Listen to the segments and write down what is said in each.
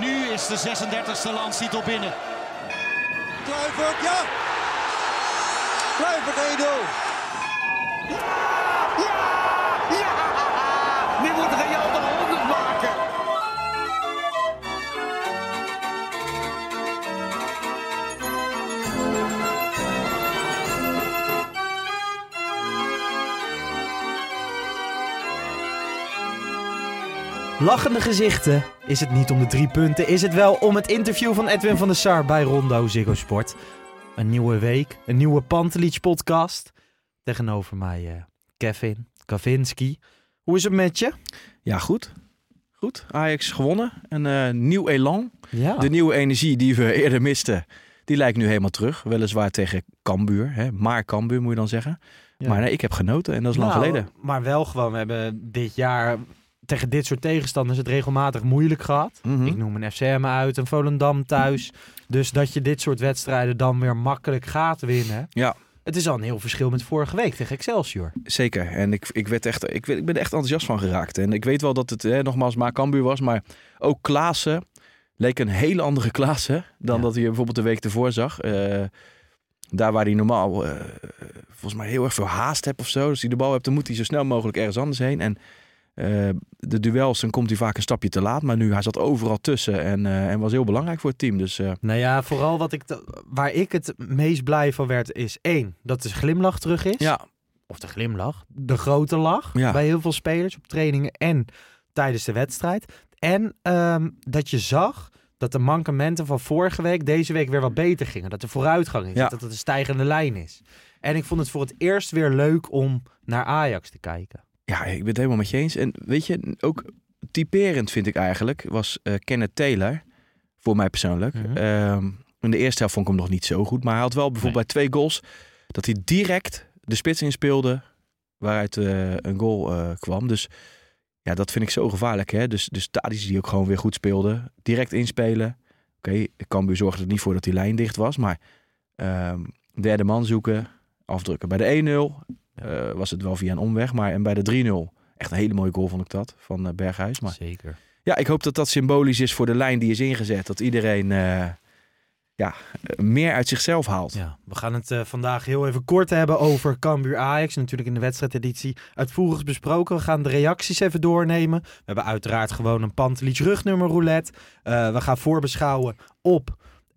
nu is de 36e landstitel binnen. Kluivert, ja! Kluivert 1-0. Lachende gezichten. Is het niet om de drie punten? Is het wel om het interview van Edwin van der Sar bij Rondo Ziggo Sport? Een nieuwe week, een nieuwe Pantelich podcast. Tegenover mij eh, Kevin Kavinski. Hoe is het met je? Ja, goed. Goed. Ajax gewonnen. Een eh, nieuw elan. Ja. De nieuwe energie die we eerder misten, die lijkt nu helemaal terug. Weliswaar tegen Cambuur. Hè? Maar Cambuur moet je dan zeggen. Ja. Maar nee, ik heb genoten en dat is lang Nou, geleden. Maar wel gewoon, we hebben dit jaar tegen dit soort tegenstanders het regelmatig moeilijk gehad. Mhm. Ik noem een FCM uit, een Volendam thuis. Dus dat je dit soort wedstrijden dan weer makkelijk gaat winnen. Ja. Het is al een heel verschil met vorige week tegen Excelsior. Zeker. En ik, ik, werd echt, ik, ben er echt enthousiast van geraakt. En ik weet wel dat het hè, nogmaals maar Cambuur was. Maar ook Klaassen leek een hele andere Klaassen dan Ja. dat hij bijvoorbeeld de week ervoor zag. Eh, daar waar hij normaal eh, volgens mij heel erg veel haast heeft of zo. Als hij de bal hebt, dan moet hij zo snel mogelijk ergens anders heen. En eh, de duels, dan komt hij vaak een stapje te laat. Maar nu, hij zat overal tussen en, eh, en was heel belangrijk voor het team. Dus eh, Nou ja, vooral wat ik waar ik het meest blij van werd is één, dat de glimlach terug is. ja, Of de glimlach, de grote lach Ja. bij heel veel spelers op trainingen en tijdens de wedstrijd. En ehm, dat je zag dat de mankementen van vorige week deze week weer wat beter gingen. Dat er vooruitgang is, Ja. dat het een stijgende lijn is. En ik vond het voor het eerst weer leuk om naar Ajax te kijken. Ja, ik ben het helemaal met je eens. En weet je, ook typerend vind ik eigenlijk, was eh Kenneth Taylor, voor mij persoonlijk. Mhm. Ehm, in de eerste helft vond ik hem nog niet zo goed, maar hij had wel bijvoorbeeld bij twee goals, dat hij direct de spits inspeelde, waaruit eh, een goal eh, kwam. Dus ja, dat vind ik zo gevaarlijk. Hè? Dus, dus Tadic die ook gewoon weer goed speelde, direct inspelen. Oké, Cambuur zorgde er niet voor dat die lijn dicht was, maar ehm, derde man zoeken, afdrukken. Bij de 1-0 eh, was het wel via een omweg. Maar en bij de 3-0, echt een hele mooie goal vond ik dat, van eh, Berghuis. Maar Zeker. ja, ik hoop dat dat symbolisch is voor de lijn die is ingezet. Dat iedereen eh, ja, meer uit zichzelf haalt. Ja, we gaan het vandaag heel even kort hebben over Cambuur Ajax. Natuurlijk in de wedstrijdeditie uitvoerig besproken. We gaan de reacties even doornemen. We hebben uiteraard gewoon een Pantelich rugnummer roulette. We gaan voorbeschouwen op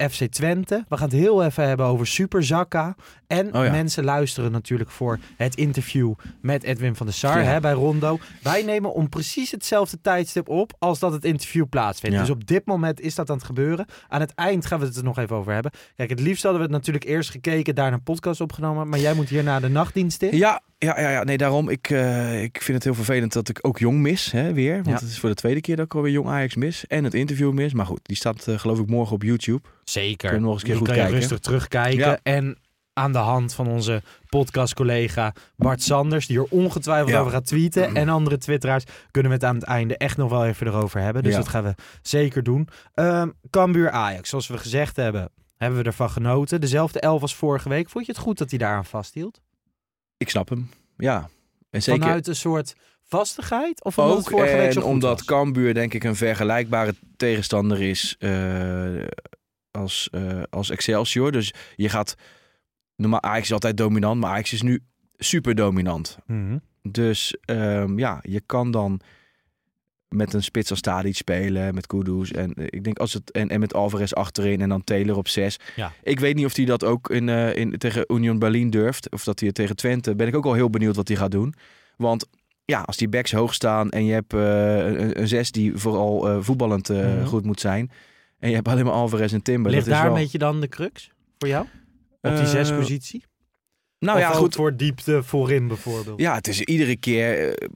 FC Twente. We gaan het heel even hebben over Super Zakka. En Oh ja. mensen luisteren natuurlijk voor het interview met Edwin van der Sar Ja. hè, bij Rondo. Wij nemen om precies hetzelfde tijdstip op als dat het interview plaatsvindt. Ja. Dus op dit moment is dat aan het gebeuren. Aan het eind gaan we het er nog even over hebben. Kijk, het liefst hadden we het natuurlijk eerst gekeken, daarna een podcast opgenomen. Maar jij moet hier naar de nachtdienst in. Ja, ja, ja, ja. nee, daarom. Ik, eh, ik vind het heel vervelend dat ik ook Jong mis, hè, weer. Want Ja. het is voor de tweede keer dat ik alweer Jong Ajax mis. En het interview mis. Maar goed, die staat eh, geloof ik morgen op YouTube. Zeker. Kunnen we nog eens een keer goed kan je kijken. rustig terugkijken. Ja. En aan de hand van onze podcastcollega Bart Sanders, die er ongetwijfeld Ja. over gaat tweeten. En andere twitteraars, kunnen we het aan het einde echt nog wel even erover hebben. Dus dat gaan we zeker doen. Ehm Cambuur Ajax, zoals we gezegd hebben, hebben we ervan genoten. Dezelfde elf als vorige week. Vond je het goed dat hij daaraan vasthield? Ik snap hem. Ja. En zeker Vanuit een soort vastigheid? Of ook. vorige week En zo goed omdat? Cambuur denk ik een vergelijkbare tegenstander is eh, als, eh, als Excelsior. Dus je gaat... Normaal, Ajax is altijd dominant, maar Ajax is nu super dominant. Mhm. Dus ehm, ja, je kan dan met een spits als Tadic spelen, met Kudus. En eh, ik denk als het en, en met Alvarez achterin en dan Taylor op zes. Ja. Ik weet niet of hij dat ook in, eh, in, tegen Union Berlin durft. Of dat hij het tegen Twente. Ben ik ook al heel benieuwd wat hij gaat doen. Want ja, als die backs hoog staan en je hebt een, een zes die vooral voetballend Mhm. goed moet zijn. En je hebt alleen maar Alvarez en Timber. Ligt dat is daar wel, een beetje dan de crux voor jou? Op die Eh, zespositie? Nou of ja, goed. voor diepte voorin bijvoorbeeld. Ja, het is iedere keer eh,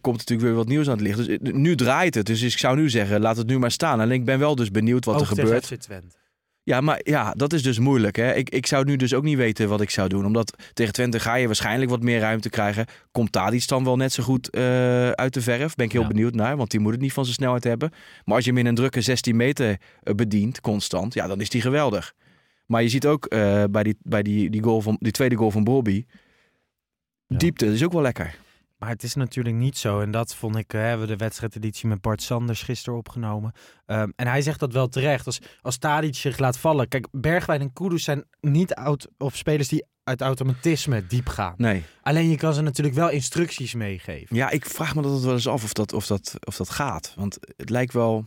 komt natuurlijk weer wat nieuws aan het licht. Dus eh, nu draait het. Dus ik zou nu zeggen, laat het nu maar staan. En ik ben wel dus benieuwd wat ook er gebeurt. FC Twente. Ja, maar ja, dat is dus moeilijk. Hè? Ik, ik zou nu dus ook niet weten wat ik zou doen. Omdat tegen Twente ga je waarschijnlijk wat meer ruimte krijgen. Komt Tadic dan wel net zo goed eh, uit de verf? Ben ik heel Ja. benieuwd naar. Want die moet het niet van zijn snelheid hebben. Maar als je hem in een drukke 16 meter eh, bedient, constant. Ja, dan is die geweldig. Maar je ziet ook eh, bij, die, bij die, die, goal van, die tweede goal van Bobby. Ja. Diepte is ook wel lekker. Maar het is natuurlijk niet zo. En dat vond ik, eh, hebben we de wedstrijdeditie met Bart Sanders gisteren opgenomen. Ehm, en hij zegt dat wel terecht. Als, als Tadic zich laat vallen. Kijk, Bergwijn en Kudus zijn niet oud, of spelers die uit automatisme diep gaan. Nee. Alleen je kan ze natuurlijk wel instructies meegeven. Ja, ik vraag me dat wel eens af of dat, of, dat, of dat gaat. Want het lijkt wel...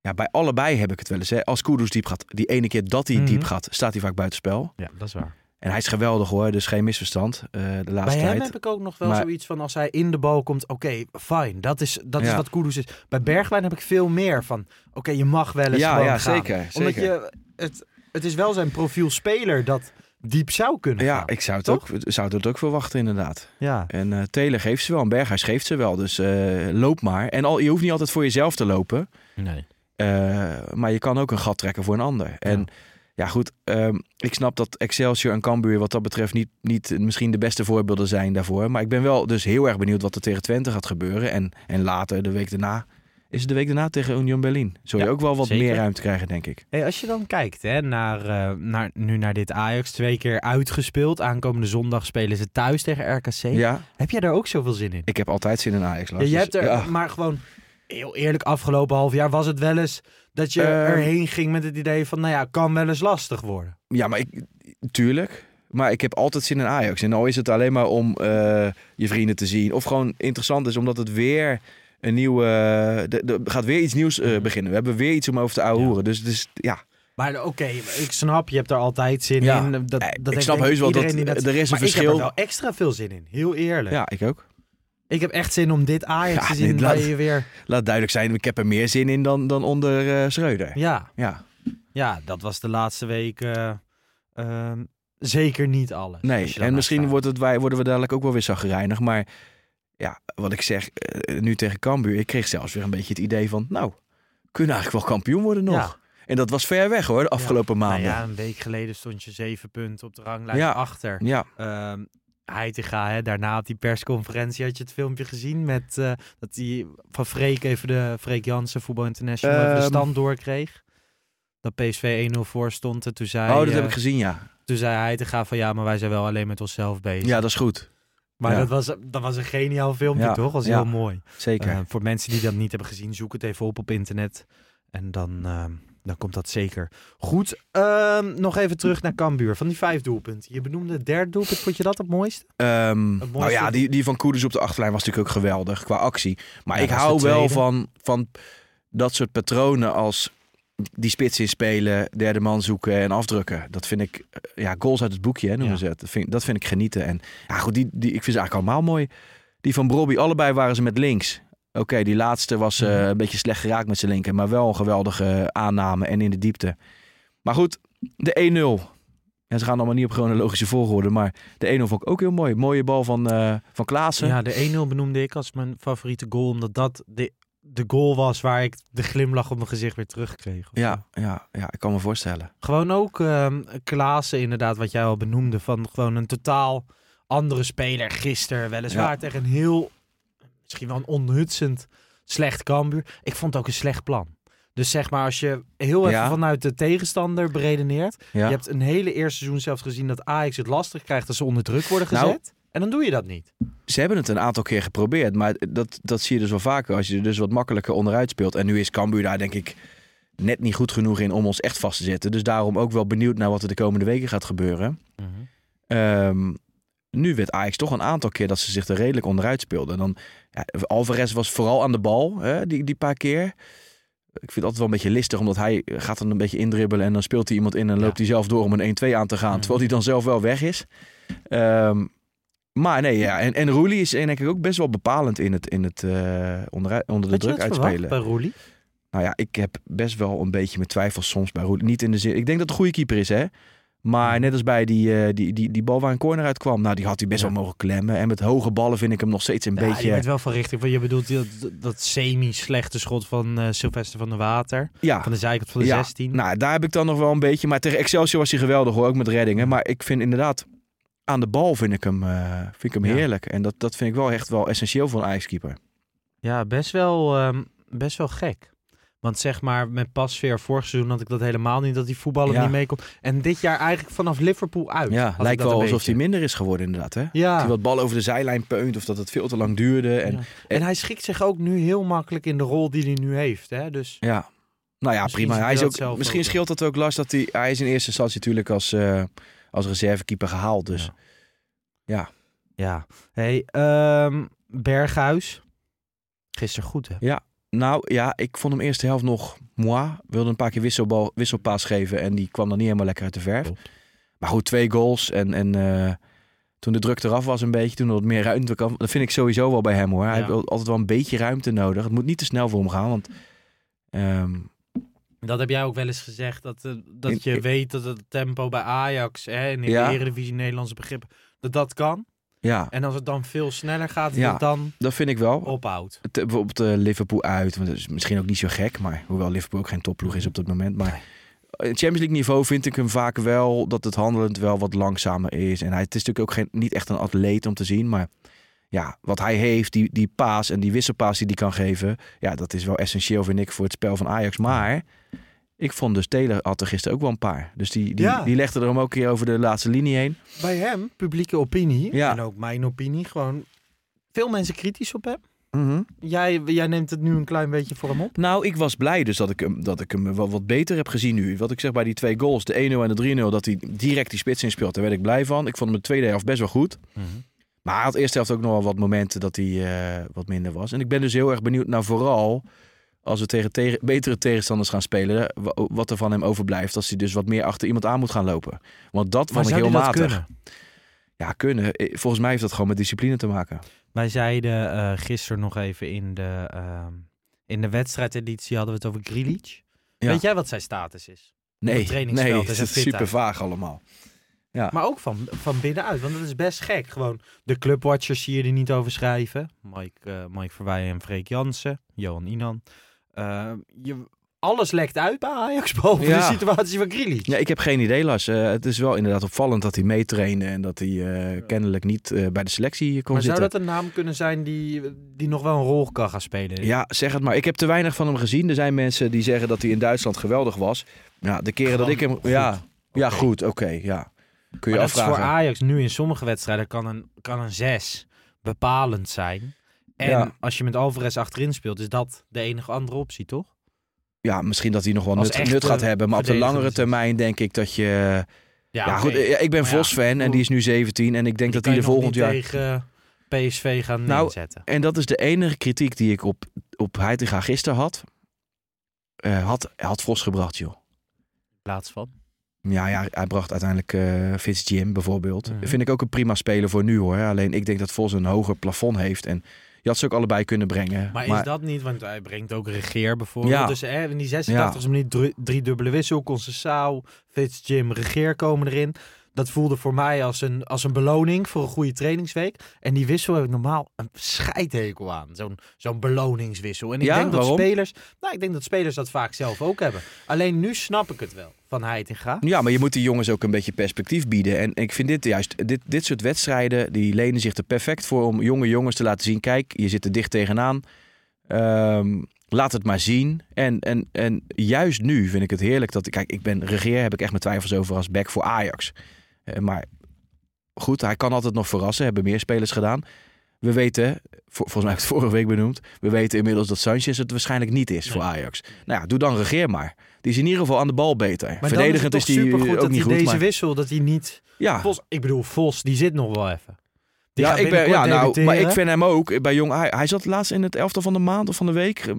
Ja, bij allebei heb ik het wel eens. Hè. Als Kudus diep gaat, die ene keer dat hij Mhm. diep gaat, staat hij vaak buitenspel. Ja, dat is waar. En hij is geweldig hoor, dus geen misverstand eh, de laatste Bij hem tijd. heb ik ook nog wel Maar- zoiets van als hij in de bal komt, oké, fijn. Dat is, dat is Ja. wat Kudus is. Bij Bergwijn heb ik veel meer van, oké, je mag wel eens Ja, gewoon ja, gaan. zeker, Omdat zeker. je, het, het is wel zijn profiel speler dat diep zou kunnen Ja, gaan. ik zou het, Toch? ook, zou het ook verwachten inderdaad. Ja. En eh Taylor geeft ze wel en Berghuis geeft ze wel. Dus eh, loop maar. En al, je hoeft niet altijd voor jezelf te lopen. Nee. Eh, maar je kan ook een gat trekken voor een ander. En ja, goed, ehm, ik snap dat Excelsior en Cambuur wat dat betreft niet, niet misschien de beste voorbeelden zijn daarvoor. Maar ik ben wel dus heel erg benieuwd wat er tegen Twente gaat gebeuren. En, en later, de week daarna, is het de week daarna tegen Union Berlin. Zul je Ja, ook wel wat zeker. meer ruimte krijgen, denk ik. Hey, als je dan kijkt hè, naar, eh, naar, nu naar dit Ajax, twee keer uitgespeeld. Aankomende zondag spelen ze thuis tegen RKC. Ja, Heb jij daar ook zoveel zin in? ik heb altijd zin in Ajax. Ja, je Dus, hebt er, ja. maar gewoon heel eerlijk, afgelopen half jaar was het wel eens dat je Ehm. erheen ging met het idee van, nou ja, kan wel eens lastig worden. Ja, maar ik, tuurlijk. Maar ik heb altijd zin in Ajax. En al is het alleen maar om eh, je vrienden te zien. Of gewoon interessant is omdat het weer een nieuwe... Er er gaat weer iets nieuws eh, beginnen. We hebben weer iets om over te ouwehoeren. Dus, dus ja, Maar oké, ik snap, je hebt er altijd zin Ja. in. Dat, dat Eh, ik snap heus wel dat er is een maar ik heb verschil. er wel extra veel zin in, heel eerlijk. ja, ik ook. Ik heb echt zin om dit Ajax Ja, te zien, dit laat- je weer... Laat duidelijk zijn, ik heb er meer zin in dan, dan onder eh Schreuder. Ja, Ja, ja, dat was de laatste week eh, ehm, zeker niet alles. nee. En misschien staat. wordt het, wij, worden we dadelijk ook wel weer zagrijnig. Maar ja, wat ik zeg, eh, nu tegen Cambuur, ik kreeg zelfs weer een beetje het idee van... Nou, kunnen eigenlijk wel kampioen worden nog. Ja. En dat was ver weg hoor, de afgelopen Nou maanden. ja, een week geleden stond je zeven punten op de ranglijst Ja. achter. ja. Ehm Heitinga, hè, daarna op die persconferentie had je het filmpje gezien met eh, dat hij van Freek even de Freek Jansen Voetbal International even de Ehm. stand doorkreeg. Dat PSV 1-0 voor stond en toen zei, oh, dat eh, heb ik gezien, ja. toen zei Heitinga van ja, maar wij zijn wel alleen met onszelf bezig. Ja, dat is goed. maar ja. dat, was, dat was een geniaal filmpje Ja, toch? was ja. heel mooi. Zeker. Eh, voor mensen die dat niet hebben gezien, zoek het even op op internet. En dan, ehm, dan komt dat zeker goed. Ehm, nog even terug naar Cambuur. Van die vijf doelpunten. Je benoemde het derde doelpunt. Vond je dat het mooiste? Mooiste- nou ja, die, die van Koeders op de achterlijn was natuurlijk ook geweldig qua actie. Maar Ja, ik hou wel van, van dat soort patronen als die spits inspelen, derde man zoeken en afdrukken. Dat vind ik, eh, ja, goals uit het boekje hè, noemen Ja. ze het. Dat vind, dat vind ik genieten. En ja, goed, die, die, ik vind ze eigenlijk allemaal mooi. Die van Brobby, allebei waren ze met links. Oké, die laatste was eh, Mhm. een beetje slecht geraakt met zijn linker, maar wel een geweldige aanname en in de diepte. Maar goed, de 1-0. En ze gaan allemaal niet op chronologische volgorde, maar de 1-0 vond ik ook heel mooi. Mooie bal van, eh van Klaassen. Ja, de 1-0 benoemde ik als mijn favoriete goal. Omdat dat de, de goal was waar ik de glimlach op mijn gezicht weer terugkreeg. zo. Ja, ja, ja, ik kan me voorstellen. Gewoon ook ehm Klaassen inderdaad, wat jij al benoemde. Van gewoon een totaal andere speler gisteren. Weliswaar Ja. tegen een heel, misschien wel een onhutsend slecht Cambuur. Ik vond het ook een slecht plan. Dus zeg maar, als je heel even Ja. vanuit de tegenstander beredeneert. Ja. Je hebt een hele eerste seizoen zelfs gezien dat Ajax het lastig krijgt als ze onder druk worden Nou, gezet. en dan doe je dat niet. Ze hebben het een aantal keer geprobeerd, maar dat, dat zie je dus wel vaker als je er dus wat makkelijker onderuit speelt. En nu is Cambuur daar denk ik net niet goed genoeg in om ons echt vast te zetten. Dus daarom ook wel benieuwd naar wat er de komende weken gaat gebeuren. Ehm, nu werd Ajax toch een aantal keer dat ze zich er redelijk onderuit speelden. En dan, ja, Alvarez was vooral aan de bal, hè, die, die paar keer. Ik vind het altijd wel een beetje listig, omdat hij gaat dan een beetje indribbelen en dan speelt hij iemand in en Ja. loopt hij zelf door om een 1-2 aan te gaan, terwijl hij dan zelf wel weg is. Ehm, maar nee, ja, en, en Roelie is denk ik ook best wel bepalend in het, in het eh, onder, onder de druk uitspelen. bij Roelie? Nou ja, ik heb best wel een beetje mijn twijfels soms bij Roelie. Niet in de zin, ik denk dat het een goede keeper is, hè. Maar net als bij die, eh, die, die, die bal waar een corner uit kwam, nou die had hij best Ja. wel mogen klemmen. En met hoge ballen vind ik hem nog steeds een Ja, beetje... je weet wel van richting. Want je bedoelt dat, dat semi-slechte schot van eh Sylvester van der Water. ja, Van de zijkant van de Ja, 16. Nou, daar heb ik dan nog wel een beetje. Maar tegen Excelsior was hij geweldig hoor, ook met reddingen. Maar ik vind inderdaad, aan de bal vind ik hem, eh, vind ik hem Ja. heerlijk. En dat, dat vind ik wel echt wel essentieel voor een ijskeeper. Ja, best wel, ehm, best wel gek. Want zeg maar, met Pasveer vorig seizoen had ik dat helemaal niet, dat die voetballer Ja. niet meekomt. En dit jaar eigenlijk vanaf Liverpool uit. Ja, lijkt dat wel alsof hij minder is geworden inderdaad. Hè? Dat Ja. hij wat bal over de zijlijn peunt of dat het veel te lang duurde. En Ja. En hij schikt zich ook nu heel makkelijk in de rol die hij nu heeft. Hè? Dus Ja. Nou ja, Misschien prima. Hij is dat ook, zelf misschien ook scheelt dat ook last dat hij... Hij is in eerste instantie natuurlijk als, eh, als reservekeeper gehaald. Dus Ja. ja. Hey, ehm, Berghuis. Gisteren goed, hè? Nou ja, ik vond hem eerste helft nog moi. Wilde een paar keer wisselbal, wisselpaas geven en die kwam dan niet helemaal lekker uit de verf. Maar goed, twee goals en, en eh, toen de druk eraf was een beetje, toen er wat meer ruimte kwam. Dat vind ik sowieso wel bij hem hoor. Hij Ja. heeft altijd wel een beetje ruimte nodig. Het moet niet te snel voor hem gaan, want... ehm, Dat heb jij ook wel eens gezegd, dat, eh, dat In- je weet dat het tempo bij Ajax, hè, en in Ja. de Eredivisie Nederlandse begrip, dat dat kan. Ja, En als het dan veel sneller gaat, Ja. dan dat vind ik wel. ophoudt. Eh, bijvoorbeeld eh, Liverpool uit. Want dat is misschien ook niet zo gek. Maar hoewel Liverpool ook geen topploeg is op dat moment. Maar in Champions League niveau vind ik hem vaak wel dat het handelend wel wat langzamer is. En hij het is natuurlijk ook geen, niet echt een atleet om te zien. Maar ja, wat hij heeft, die, die paas en die wisselpaas die hij kan geven. Ja, dat is wel essentieel vind ik voor het spel van Ajax. Maar ik vond dus Taylor had er gisteren ook wel een paar. Dus die, die, Ja. die legde er hem ook een keer over de laatste linie heen. Bij hem, publieke opinie, Ja. en ook mijn opinie, gewoon veel mensen kritisch op hem. Mhm. Jij, jij neemt het nu een klein beetje voor hem op. Nou, ik was blij dus dat ik hem, dat ik hem wat beter heb gezien nu. Wat ik zeg bij die twee goals, de 1-0 en de 3-0, dat hij direct die spits inspeelt. Daar werd ik blij van. Ik vond hem de tweede helft best wel goed. Maar hij had de eerste helft ook nog wel wat momenten dat hij eh, wat minder was. En ik ben dus heel erg benieuwd naar vooral als we tegen, tegen betere tegenstanders gaan spelen, wa- wat er van hem overblijft als hij dus wat meer achter iemand aan moet gaan lopen. Want dat zou heel matig. kunnen? Ja, kunnen. Eh, Volgens mij heeft dat gewoon met discipline te maken. Wij zeiden eh gisteren nog even in de, ehm, in de wedstrijdeditie hadden we het over. Ja. Weet jij wat zijn status is? Nee, nee, het is super vaag allemaal. Ja. Maar ook van, van binnenuit, want dat is best gek. Gewoon de clubwatchers zie je er niet over schrijven. Mike, eh Mike Verweijen en Freek Jansen, Johan Inan. Eh, je, alles lekt uit bij Ajax, Ja. de situatie van Grealish. Ja, ik heb geen idee, Lars. Eh, het is wel inderdaad opvallend dat hij meetrainde en dat hij eh, kennelijk niet eh, bij de selectie kon maar zou zitten. dat een naam kunnen zijn die, die nog wel een rol kan gaan spelen? Ja, zeg het maar. Ik heb te weinig van hem gezien. Er zijn mensen die zeggen dat hij in Duitsland geweldig was. Ja, de keren dat ik hem... Ja, ja, goed. Oké, ja. Kun je Maar dat is afvragen. voor Ajax nu in sommige wedstrijden kan een, kan een 6 bepalend zijn. En Ja. als je met Alvarez achterin speelt, is dat de enige andere optie, toch? Ja, misschien dat hij nog wel nut, nut gaat hebben. Maar op de langere termijn denk ik dat je... Ja, goed. eh, Ik ben Vos-fan en die is nu 17. En ik denk Die dat hij de volgend jaar... tegen PSV gaan Nou, neerzetten. En dat is de enige kritiek die ik op, op Heitinga gisteren had. Eh, had. Had Vos gebracht, joh. Plaats van. Ja, ja, hij bracht uiteindelijk eh Fitz Jim bijvoorbeeld. Mhm. Vind ik ook een prima speler voor nu hoor. Alleen ik denk dat Vos een hoger plafond heeft. En je had ze ook allebei kunnen brengen. Maar, is dat niet, want hij brengt ook Regeer bijvoorbeeld. Ja. Dus hè, in die 86 minuut drie, drie dubbele wissel, Concessao, Fitz, Jim, Regeer komen erin. Dat voelde voor mij als een, als een beloning voor een goede trainingsweek. En die wissel heb ik normaal een scheidhekel aan. Zo'n zo'n beloningswissel. En ik Ja, denk dat waarom? spelers. Nou, ik denk dat spelers dat vaak zelf ook hebben. Alleen nu snap ik het wel van Heitinga. Ja, maar je moet die jongens ook een beetje perspectief bieden. En ik vind dit juist, dit, dit soort wedstrijden, die lenen zich er perfect voor om jonge jongens te laten zien. Kijk, je zit er dicht tegenaan. Ehm, laat het maar zien. En, en, en juist nu vind ik het heerlijk dat... Kijk, ik ben regeer, heb ik echt mijn twijfels over als back voor Ajax. Eh, maar goed, hij kan altijd nog verrassen. Hebben meer spelers gedaan. We weten, volgens mij heb ik het vorige week benoemd... we weten inmiddels dat Sanchez het waarschijnlijk niet is voor Ajax. Nou ja, doe dan regeer maar. Die is in ieder geval aan de bal beter. Maar Verdedigend is, die supergoed ook dat niet hij goed. deze maar- wissel, dat hij niet... ja, Vos, ik bedoel, Vos, die zit nog wel even. Die ja, ik ben, ja nou, maar ik vind hem ook bij Jong Ajax. Hij zat laatst in het elftal van de maand of van de week.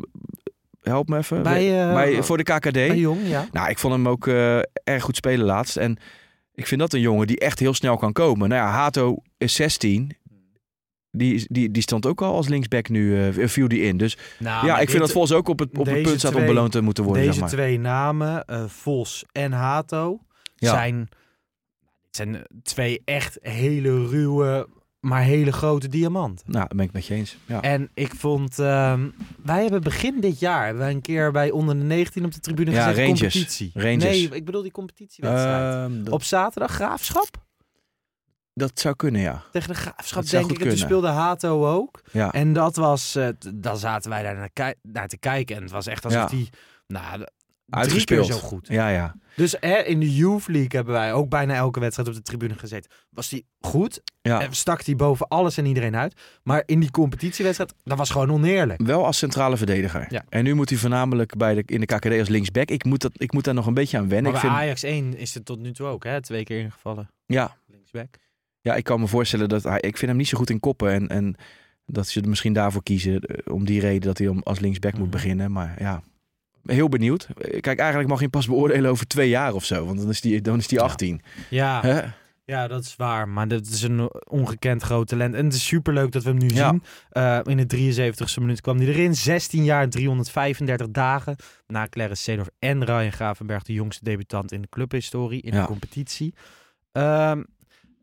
Help me even. Bij, eh, bij, voor de KKD. Bij Jong, ja. Nou, ik vond hem ook eh, erg goed spelen laatst. En ik vind dat een jongen die echt heel snel kan komen. Nou ja, Hato is 16. Die, die, die stond ook al als linksback nu, eh, viel die in. Dus Nou, ja, ik vind dat Vos ook op het, op het punt staat om beloond te moeten worden. Deze zeg maar. twee namen, eh, Vos en Hato, Ja. zijn zijn twee echt hele ruwe, maar hele grote diamanten. Nou, dat ben ik met je eens. Ja. En ik vond, ehm, wij hebben begin dit jaar hebben wij een keer bij onder de 19 op de tribune Ja, gezet Rangers. competitie. Rangers. Nee, ik bedoel die competitiewedstrijd. Ehm, dat, op zaterdag Graafschap? dat zou kunnen, ja. Tegen de Graafschap Dat denk ik. En toen speelde Hato ook. ja. En dat was, t- dan zaten wij daar naar, naar te kijken. En het was echt alsof Ja. die, nou, d- drie keer Uitgespeeld. zo goed. Ja, ja. Dus hè, in de Youth League hebben wij ook bijna elke wedstrijd op de tribune gezeten. Was die goed? ja. En stak die boven alles en iedereen uit. Maar in die competitiewedstrijd, dat was gewoon oneerlijk. Wel als centrale verdediger. Ja. En nu moet hij voornamelijk bij de, in de KKD als linksback. Ik moet, dat, ik moet daar nog een beetje aan wennen. Maar Ik bij vind, Ajax 1 is het tot nu toe ook, hè? Twee keer ingevallen. ja, Linksback. ja, ik kan me voorstellen dat hij... Ik vind hem niet zo goed in koppen. En, en dat ze er misschien daarvoor kiezen. eh, Om die reden dat hij om als linksback moet Mhm. beginnen. Maar ja, heel benieuwd. Kijk, eigenlijk mag je hem pas beoordelen over twee jaar of zo. Want dan is die, dan is die Ja. 18. Ja, ja, dat is waar. Maar dat is een ongekend groot talent. En het is superleuk dat we hem nu Ja. zien. Eh, in de 73ste minuut kwam hij erin. 16 jaar, 335 dagen. Na Clarence Seedorf en Ryan Gravenberg, de jongste debutant in de clubhistorie, in Ja. de competitie. Ehm,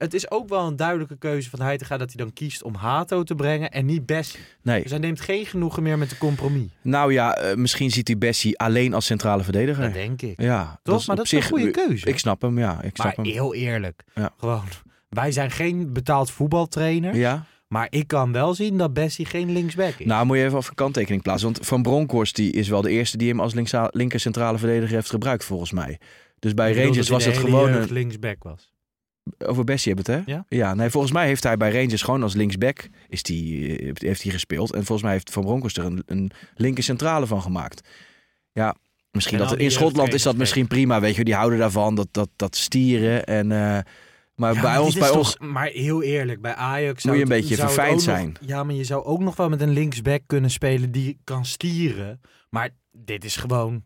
het is ook wel een duidelijke keuze van Heitinga dat hij dan kiest om Hato te brengen en niet Bessie. Nee. Dus hij neemt geen genoegen meer met de compromis. Nou ja, eh, misschien ziet hij Bessie alleen als centrale verdediger. Dat denk ik. Ja, Toch? maar dat is een goede keuze. Ik snap hem, ja. Ik snap maar hem. heel eerlijk. Ja. Gewoon, wij zijn geen betaald voetbaltrainer. Ja? Maar ik kan wel zien dat Bessie geen linksback is. Nou, moet je even op een kanttekening plaatsen. Want Van Bronckhorst die is wel de eerste die hem als linker centrale verdediger heeft gebruikt, volgens mij. Dus bij Rangers was het gewoon een... linksback was. Over Bessie hebben het, hè? Ja. Ja, nee, volgens mij heeft hij bij Rangers gewoon als linksback is die, eh, heeft hij gespeeld. En volgens mij heeft Van Bronckhorst er een, een linker centrale van gemaakt. Ja, misschien En dat in Schotland is dat misschien prima, weet je. Die houden daarvan, dat, dat, dat stieren. En, eh, maar Ja, bij maar ons, bij toch- ons... Maar heel eerlijk, bij Ajax Moet je zou een het- beetje zou verfijnd nog- zijn. ja, maar je zou ook nog wel met een linksback kunnen spelen die kan stieren. Maar dit is gewoon...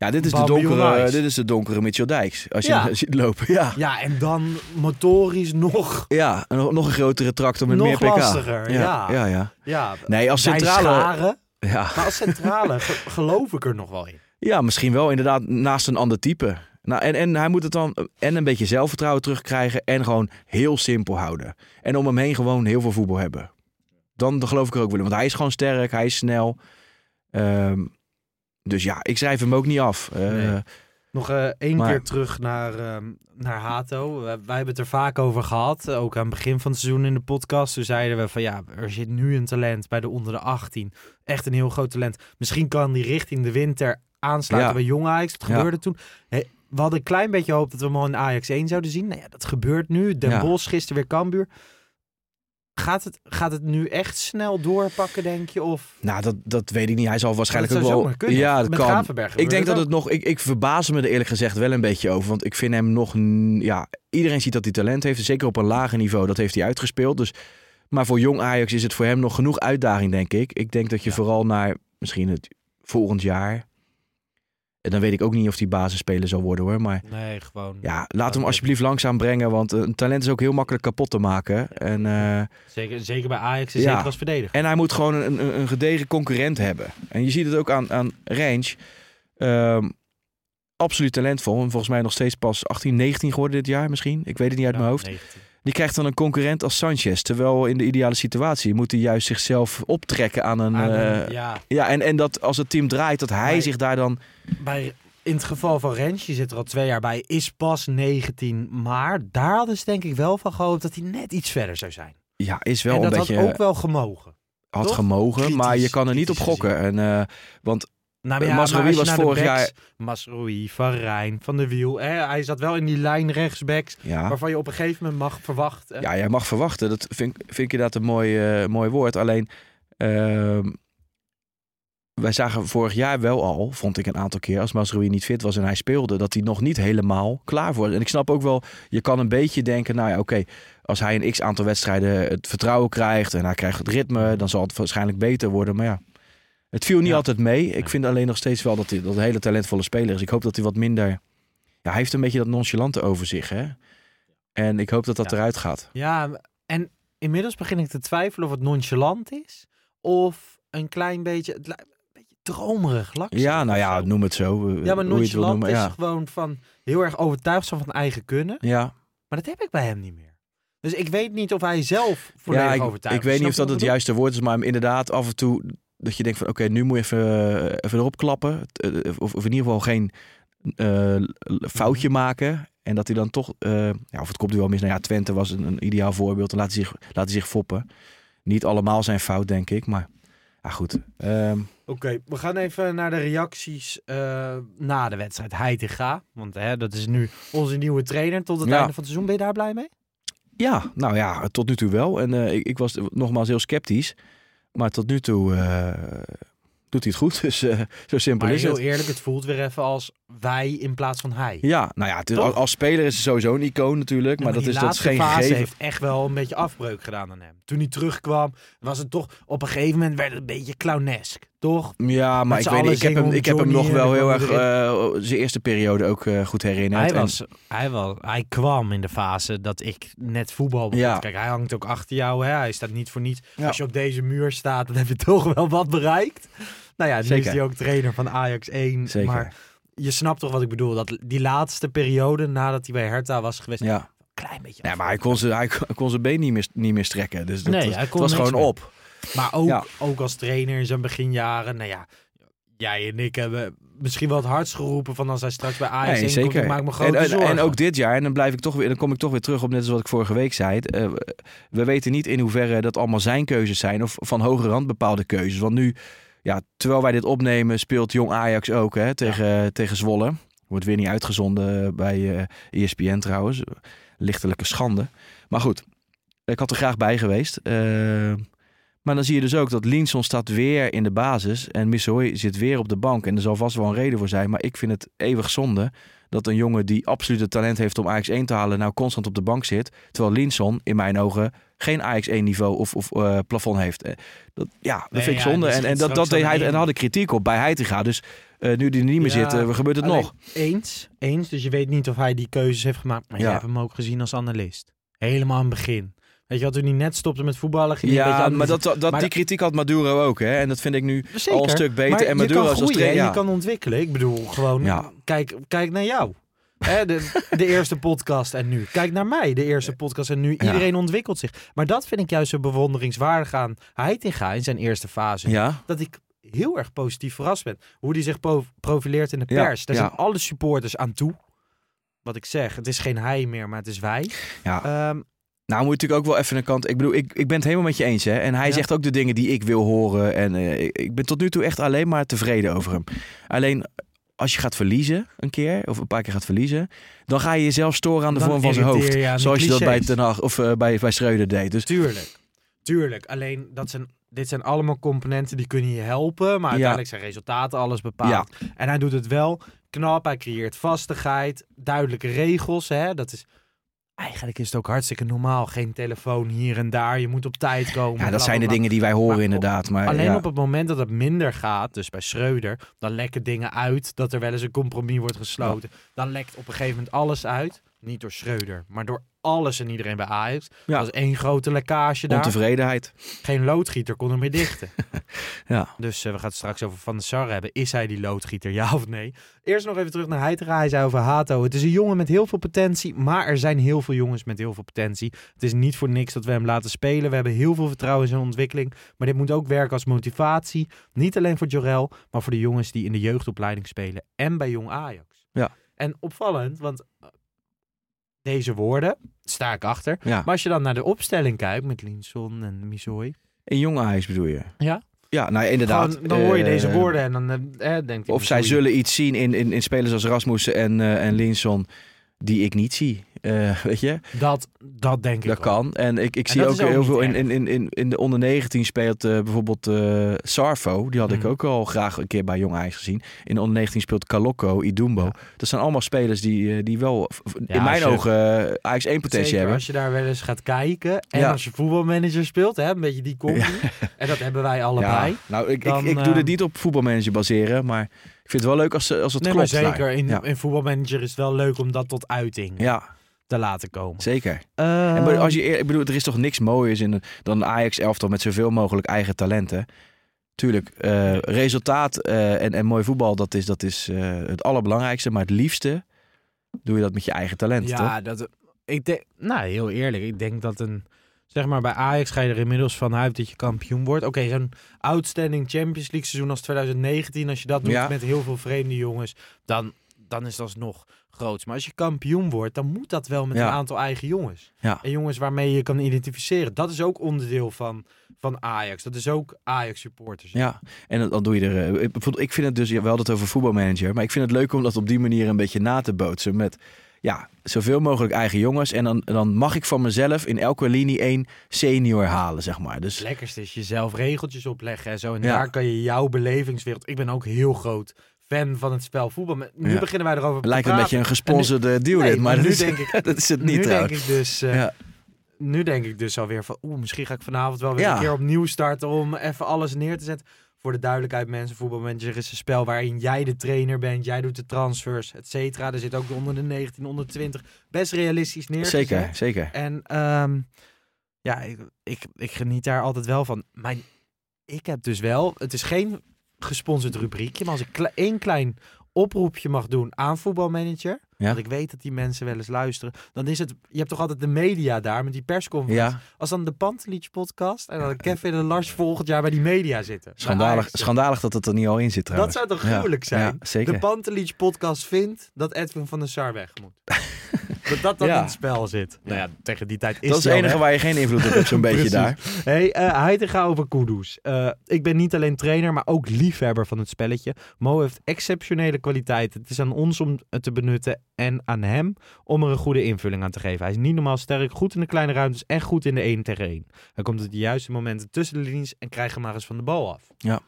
Ja, dit is, de donkere, dit is de donkere Mitchell Dijks. Als je Ja. hem ziet lopen, ja. Ja, en dan motorisch nog, Ja, en nog nog een grotere tractor met nog meer pk. lastiger. Ja, Ja, ja. ja. Nee, als centrale... Scharen, Ja. maar als centrale ge- geloof ik er nog wel in. ja, misschien wel inderdaad naast een ander type. Nou, en, en hij moet het dan en een beetje zelfvertrouwen terugkrijgen en gewoon heel simpel houden. En om hem heen gewoon heel veel voetbal hebben. Dan, dan geloof ik er ook wel in. Want hij is gewoon sterk, hij is snel. Ehm, dus ja, ik schrijf hem ook niet af. Eh, Nee. Nog eh, één Maar- keer terug naar, ehm, naar Hato. Wij, wij hebben het er vaak over gehad. Ook aan het begin van het seizoen in de podcast. Toen zeiden we van ja, er zit nu een talent bij de onder de 18. Echt een heel groot talent. Misschien kan die richting de winter aansluiten Ja. bij Jong Ajax. Dat Ja. gebeurde toen. Hey, we hadden een klein beetje hoop dat we hem al in Ajax 1 zouden zien. Nou ja, dat gebeurt nu. Den Ja. Bosch, gisteren weer Cambuur. Gaat het, gaat het nu echt snel doorpakken, denk je? Of Nou, dat, dat weet ik niet. Hij zal waarschijnlijk ook wel... kunnen. Ja, dat kan. Ik denk dat ook. het nog... Ik, ik verbaas me er eerlijk gezegd wel een beetje over. Want ik vind hem nog... Ja, iedereen ziet dat hij talent heeft. Zeker op een lager niveau. Dat heeft hij uitgespeeld. Dus, maar voor jong Ajax is het voor hem nog genoeg uitdaging, denk ik. Ik denk dat je Ja. vooral naar misschien het volgend jaar... En dan weet ik ook niet of die basisspeler zal worden hoor. Maar Nee, gewoon. ja, laat hem alsjeblieft langzaam brengen. Want een talent is ook heel makkelijk kapot te maken. En... eh, Zeker, zeker bij Ajax en Ja. zeker als verdediger. en hij moet gewoon een, een, een gedegen concurrent hebben. En je ziet het ook aan, aan Range. Ehm, absoluut talentvol. En volgens mij nog steeds pas 18, 19 geworden dit jaar misschien. Ik weet het niet uit Ja, mijn hoofd. 19. Die krijgt dan een concurrent als Sanchez. Terwijl in de ideale situatie moet hij juist zichzelf optrekken aan een... Aan een- eh, ja, ja, en, en dat als het team draait, dat hij zich daar dan... bij, in het geval van Rens, je zit er al twee jaar bij, is pas 19. Maar daar hadden ze denk ik wel van gehoopt dat hij net iets verder zou zijn. Ja, is wel en een dat beetje... had ook wel gemogen. had toch? gemogen, maar je kan er niet op gokken. En, eh, want Nou, Eh, ja, maar je was vorig backs- Masraoui, Van Rijn, Van de Wiel. Hè, hij zat wel in die lijn rechtsbacks, ja... waarvan je op een gegeven moment mag verwachten. Ja, jij mag verwachten. Dat vind, vind ik inderdaad een mooi, eh, mooi woord. Alleen, ehm, wij zagen vorig jaar wel al, vond ik een aantal keer, als Masrui niet fit was en hij speelde, dat hij nog niet helemaal klaar was. En ik snap ook wel, je kan een beetje denken, nou ja, oké, als hij een x aantal wedstrijden het vertrouwen krijgt en hij krijgt het ritme, dan zal het waarschijnlijk beter worden. Maar ja, het viel niet Ja. altijd mee. Ik vind alleen nog steeds wel dat hij dat een hele talentvolle speler is. Ik hoop dat hij wat minder, ja, hij heeft een beetje dat nonchalante over zich, hè. En ik hoop dat dat Ja. eruit gaat. Ja, en inmiddels begin ik te twijfelen of het nonchalant is. Of een klein beetje, een beetje dromerig, laks. Ja, nou ja, noem het zo. Ja, maar nonchalant noemen. is gewoon van heel erg overtuigd zijn van eigen kunnen. ja, Maar dat heb ik bij hem niet meer. Dus ik weet niet of hij zelf volledig ja, ik, overtuigd ik weet is. niet of dat het juiste woord is, maar inderdaad af en toe dat je denkt van oké, nu moet je even, even erop klappen. T- eh, Of, of in ieder geval geen eh, foutje Mhm. maken. En dat hij dan toch, eh, ja, of het komt nu wel mis. Nou ja, Twente was een, een ideaal voorbeeld. Dan laat hij zich, laat hij zich foppen. Niet allemaal zijn fout, denk ik. Maar ja, goed. Ehm, Oké, we gaan even naar de reacties eh, na de wedstrijd Heitinga. Want hè, dat is nu onze nieuwe trainer tot het Ja. einde van het seizoen. Ben je daar blij mee? ja, nou ja, tot nu toe wel. En eh, ik, ik was nogmaals heel sceptisch. Maar tot nu toe eh, doet hij het goed. Dus eh, zo simpel Maar is heel het. eerlijk, het voelt weer even als wij in plaats van hij. Ja, nou ja, het is, Toch? als speler is hij sowieso een icoon natuurlijk. Ja, maar, dat is, dat is laatste geen fase gegeven. heeft echt wel een beetje afbreuk gedaan aan hem. Toen hij terugkwam, was het toch op een gegeven moment werd het een beetje clownesk, toch? Ja, maar ik weet niet. Ik heb hem, ik heb hem nog wel heel erg eh, zijn eerste periode ook eh, goed herinnerd. Hij, En- was, hij, was, hij kwam in de fase dat ik net voetbal begon. Ja. Kijk, hij hangt ook achter jou. Hè? Hij staat niet voor niets. Ja. Als je op deze muur staat, dan heb je toch wel wat bereikt. Nou ja, nu Zeker. is hij ook trainer van Ajax 1. Zeker. Maar je snapt toch wat ik bedoel. Dat die laatste periode nadat hij bij Hertha was geweest, ja. een klein beetje ja, maar hij kon zijn, hij kon zijn been niet meer, niet meer strekken. Dus dat, Nee, was- hij het kon was niks gewoon op. Maar ook, Ja. ook als trainer in zijn beginjaren, nou ja, jij en ik hebben misschien wel het hardst geroepen van als hij straks bij Ajax Nee, 1 komt, zeker. ik maak me en, grote en, zorgen. en ook dit jaar, en dan, blijf ik toch weer, dan kom ik toch weer terug op net als wat ik vorige week zei. eh, we weten niet in hoeverre dat allemaal zijn keuzes zijn of van hoge rand bepaalde keuzes. Want nu, ja, terwijl wij dit opnemen, speelt Jong Ajax ook hè, tegen, tegen Zwolle. Wordt weer niet uitgezonden bij eh ESPN trouwens. Lichtelijke schande. Maar goed, ik had er graag bij geweest. Eh, maar dan zie je dus ook dat Linson staat weer in de basis en Missouri zit weer op de bank. En er zal vast wel een reden voor zijn, maar ik vind het eeuwig zonde dat een jongen die absoluut het talent heeft om Ajax 1 te halen, nou constant op de bank zit. Terwijl Linson in mijn ogen geen Ajax 1 niveau of, of eh, plafond heeft. Eh, Dat, ja, dat Nee, vind ik ja, zonde. En, en dat, dat deed hij, en had ik kritiek op bij Heitinga. Dus eh, nu die er niet meer Ja, zit, gebeurt het nog. Eens, eens. Dus je weet niet of hij die keuzes heeft gemaakt. Maar je Ja. hebt hem ook gezien als analist. Helemaal aan het begin. Weet je wat, toen hij net stopte met voetballen, ging Ja, maar dat, dat, Maar die kritiek had Maduro ook. Hè? En dat vind ik nu Zeker. al een stuk beter. Maar en Maduro als trainer. ja. je kan ontwikkelen. Ik bedoel, gewoon, Ja. kijk, kijk naar jou. Hè, de, de eerste podcast en nu. Kijk naar mij, de eerste podcast en nu. Iedereen ontwikkelt zich. Maar dat vind ik juist zo bewonderingswaardig aan Heitinga in zijn eerste fase. Ja, Dat ik heel erg positief verrast ben. Hoe hij zich profileert in de pers. Daar zijn alle supporters aan toe. Wat ik zeg, het is geen hij meer, maar het is wij. ja. Ehm, Nou moet ik ook wel even een kant. Ik bedoel, ik, ik ben het helemaal met je eens. Hè? En hij Ja. zegt ook de dingen die ik wil horen. En eh, ik, ben tot nu toe echt alleen maar tevreden over hem. Alleen als je gaat verliezen een keer, of een paar keer gaat verliezen, dan ga je jezelf storen aan de Dan vorm van zijn hoofd. je de Zoals je dat bij. Ten Hag of eh, bij, bij Schreuder deed. Dus Tuurlijk. Tuurlijk. Alleen, dat zijn, dit zijn allemaal componenten die kunnen je helpen. Maar uiteindelijk zijn resultaten alles bepaald. En hij doet het wel knap. Hij creëert vastigheid. Duidelijke regels. Hè? Dat is... Eigenlijk is het ook hartstikke normaal. Geen telefoon hier en daar. Je moet op tijd komen. ja, dat zijn de dingen die wij horen Maar inderdaad. Maar Alleen ja. op het moment dat het minder gaat, dus bij Schreuder, dan lekken dingen uit dat er wel eens een compromis wordt gesloten. Dan lekt op een gegeven moment alles uit. Niet door Schreuder, maar door alles en iedereen bij Ajax. Ja. Dat was één grote lekkage daar. Ontevredenheid. Geen loodgieter kon er meer dichten. Ja. Dus eh, we gaan het straks over Van der Sar hebben. Is hij die loodgieter, ja of nee? Eerst nog even terug naar Heitinga. Hij zei over Hato. Het is een jongen met heel veel potentie, maar er zijn heel veel jongens met heel veel potentie. Het is niet voor niks dat we hem laten spelen. We hebben heel veel vertrouwen in zijn ontwikkeling. Maar dit moet ook werken als motivatie. Niet alleen voor Jorel, maar voor de jongens die in de jeugdopleiding spelen. En bij Jong Ajax. Ja. En opvallend, want deze woorden sta ik achter. Ja. Maar als je dan naar de opstelling kijkt met Linson en Missouri. In jong Ajax bedoel je? Ja. Ja, nou inderdaad. Gewoon, dan hoor je Eh, deze woorden en dan eh, eh, denk je... Of zij zullen iets zien in, in, in spelers als Rasmussen en, eh en Linson die ik niet zie. Eh, weet je? Dat, dat denk ik Dat kan. En ik, ik En zie ook heel veel in, in, in, in, in de onder 19 speelt eh, bijvoorbeeld eh, Sarvo. Die had ik Mhm. ook al graag een keer bij Jong Ajax gezien. In de onder 19 speelt Kaloko, Idumbo. Ja. Dat zijn allemaal spelers die, die wel Ja, in mijn je- ogen Ajax 1 potentie Zeker, hebben. als je daar wel eens gaat kijken en Ja. als je voetbalmanager speelt, hè, een beetje die combi. En dat hebben wij allebei. Nou, ik, Dan, ik, ik doe dit niet op voetbalmanager baseren, maar vind het wel leuk als, als het Nee, maar klopt. daar. zeker. In, Ja. in voetbalmanager is het wel leuk om dat tot uiting ja, te laten komen. zeker. Eh, En maar als je, ik bedoel, er is toch niks mooiers in dan een Ajax-elftal met zoveel mogelijk eigen talenten. Tuurlijk, eh, resultaat eh, en, en mooi voetbal, dat is, dat is eh, het allerbelangrijkste. Maar het liefste doe je dat met je eigen talent, toch? ja, dat, ik denk, nou heel eerlijk, ik denk dat een, zeg maar bij Ajax ga je er inmiddels vanuit dat je kampioen wordt. Oké, zo'n outstanding Champions League seizoen als 2019, als je dat doet Ja. met heel veel vreemde jongens, dan, dan is dat nog groots. Maar als je kampioen wordt, dan moet dat wel met Ja. een aantal eigen jongens. Ja. En jongens waarmee je kan identificeren. Dat is ook onderdeel van, van Ajax. Dat is ook Ajax supporters. Ja, en dan- doe je er. eh, ik- vind het dus, ja, we hadden het over voetbalmanager, maar ik vind het leuk om dat op die manier een beetje na te bootsen. Met ja, zoveel mogelijk eigen jongens. En dan, dan mag ik van mezelf in elke linie één senior halen, zeg maar. Dus Het lekkerste is jezelf regeltjes opleggen en zo. En Ja. daar kan je jouw belevingswereld... Ik ben ook heel groot fan van het spel voetbal. Maar Nu Ja. beginnen wij erover te lijkt een beetje een gesponsorde deal Nee, dit, maar nu is, denk ik- dat is het nu niet denk trouwens. ik dus... eh, Ja. Nu denk ik dus alweer van... Oeh, misschien ga ik vanavond wel weer een keer opnieuw starten... om even alles neer te zetten. Voor de duidelijkheid, mensen. Voetbalmanager is een spel waarin jij de trainer bent. Jij doet de transfers, et cetera. Er zit ook de onder de 19, onder de 20. Best realistisch neergezet. Zeker, zeker. En ehm, ja, ik, ik, ik geniet daar altijd wel van. Maar ik heb dus wel, het is geen gesponsord rubriekje, maar als ik één klein oproepje mag doen aan voetbalmanager, Ja. want ik weet dat die mensen wel eens luisteren, dan is het, je hebt toch altijd de media daar met die persconferentie. Ja, Als dan de Pantelic podcast en dan Kevin en Lars volgend jaar bij die media zitten. Schandalig, schandalig dat het er niet al in zit Dat trouwens. zou toch Ja, gruwelijk zijn? Ja, zeker. De Pantelic podcast vindt dat Edwin van der Sar weg moet. dat dat dan Ja. in het spel zit. Nou ja, tegen die tijd is dat is het enige weg. waar je geen invloed op hebt, zo'n beetje daar. Hey, eh Heitinga over Kudus. Eh, ik ben niet alleen trainer, maar ook liefhebber van het spelletje. Mo heeft exceptionele kwaliteiten. Het is aan ons om het te benutten en aan hem om er een goede invulling aan te geven. Hij is niet normaal sterk, goed in de kleine ruimtes en goed in de 1 tegen 1. Hij komt op de juiste momenten tussen de linies en krijgt hem maar eens van de bal af. Ja.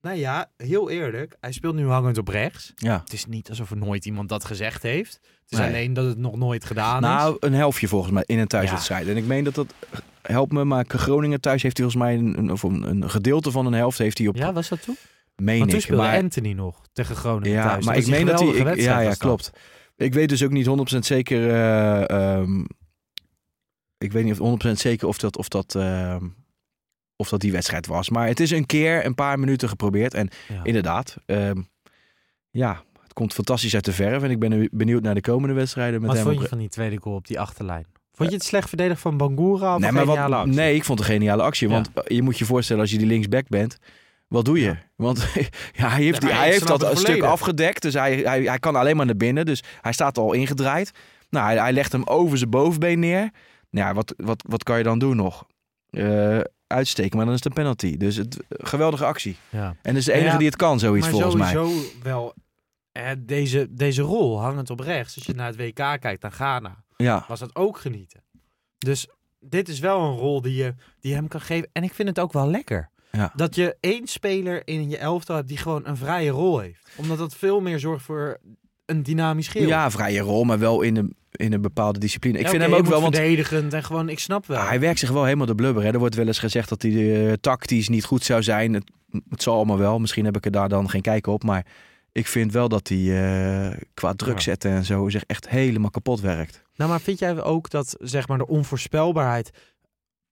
Nou ja, heel eerlijk. Hij speelt nu hangend op rechts. Ja. Het is niet alsof er nooit iemand dat gezegd heeft. Het is Nee. alleen dat het nog nooit gedaan Nou, is. een helftje volgens mij in een thuiswedstrijd. En ik meen dat dat, helpt me, maar Groningen thuis heeft hij volgens mij een, een, of een, een gedeelte van een helft heeft hij op, Ja, was dat toen? Meen Want toen ik. speelde Maar- Anthony nog tegen Groningen Ja, thuis. maar ik een meen dat hij... ik- ja, ja, klopt. Ik weet dus ook niet 100% zeker... eh, ehm, ik weet niet of 100% zeker of dat, of, dat, ehm, of dat die wedstrijd was. Maar het is een keer een paar minuten geprobeerd. En Ja. inderdaad, ehm, ja, het komt fantastisch uit de verf. En ik ben benieuwd naar de komende wedstrijden met Wat hem. vond je van die tweede goal op die achterlijn? Vond je het slecht verdedigd van Bangura of nee, een maar geniale wat, actie? nee, ik vond het een geniale actie. Want eh, je moet je voorstellen, als je die linksback bent, wat doe je? Ja. Want ja, hij heeft, hij heeft dat een stuk afgedekt. Dus hij, hij, hij kan alleen maar naar binnen. Dus hij staat al ingedraaid. Nou, hij, hij legt hem over zijn bovenbeen neer. Nou, ja, wat, wat, wat kan je dan doen nog? Eh, uitsteken, maar dan is het een penalty. Dus het, geweldige actie. Ja. En dat is de enige Ja, die het kan, zoiets maar volgens mij. sowieso wel eh, deze, deze rol hangend op rechts. Als je naar het WK kijkt, naar Ghana, Ja, was dat ook genieten. Dus dit is wel een rol die je die je hem kan geven. En ik vind het ook wel lekker. Ja. Dat je één speler in je elftal hebt die gewoon een vrije rol heeft. Omdat dat veel meer zorgt voor een dynamisch geel. ja vrije rol, maar wel in een, in een bepaalde discipline. Ik vind hem ook wel, want verdedigend en gewoon, ik snap wel. Hij werkt zich wel helemaal de blubber. Hè. Er wordt wel eens gezegd dat hij eh, tactisch niet goed zou zijn. Het, het zal allemaal wel. Misschien heb ik er daar dan geen kijk op. Maar ik vind wel dat hij eh, qua druk Ja. zetten en zo zich echt helemaal kapot werkt. Nou, maar vind jij ook dat zeg maar de onvoorspelbaarheid,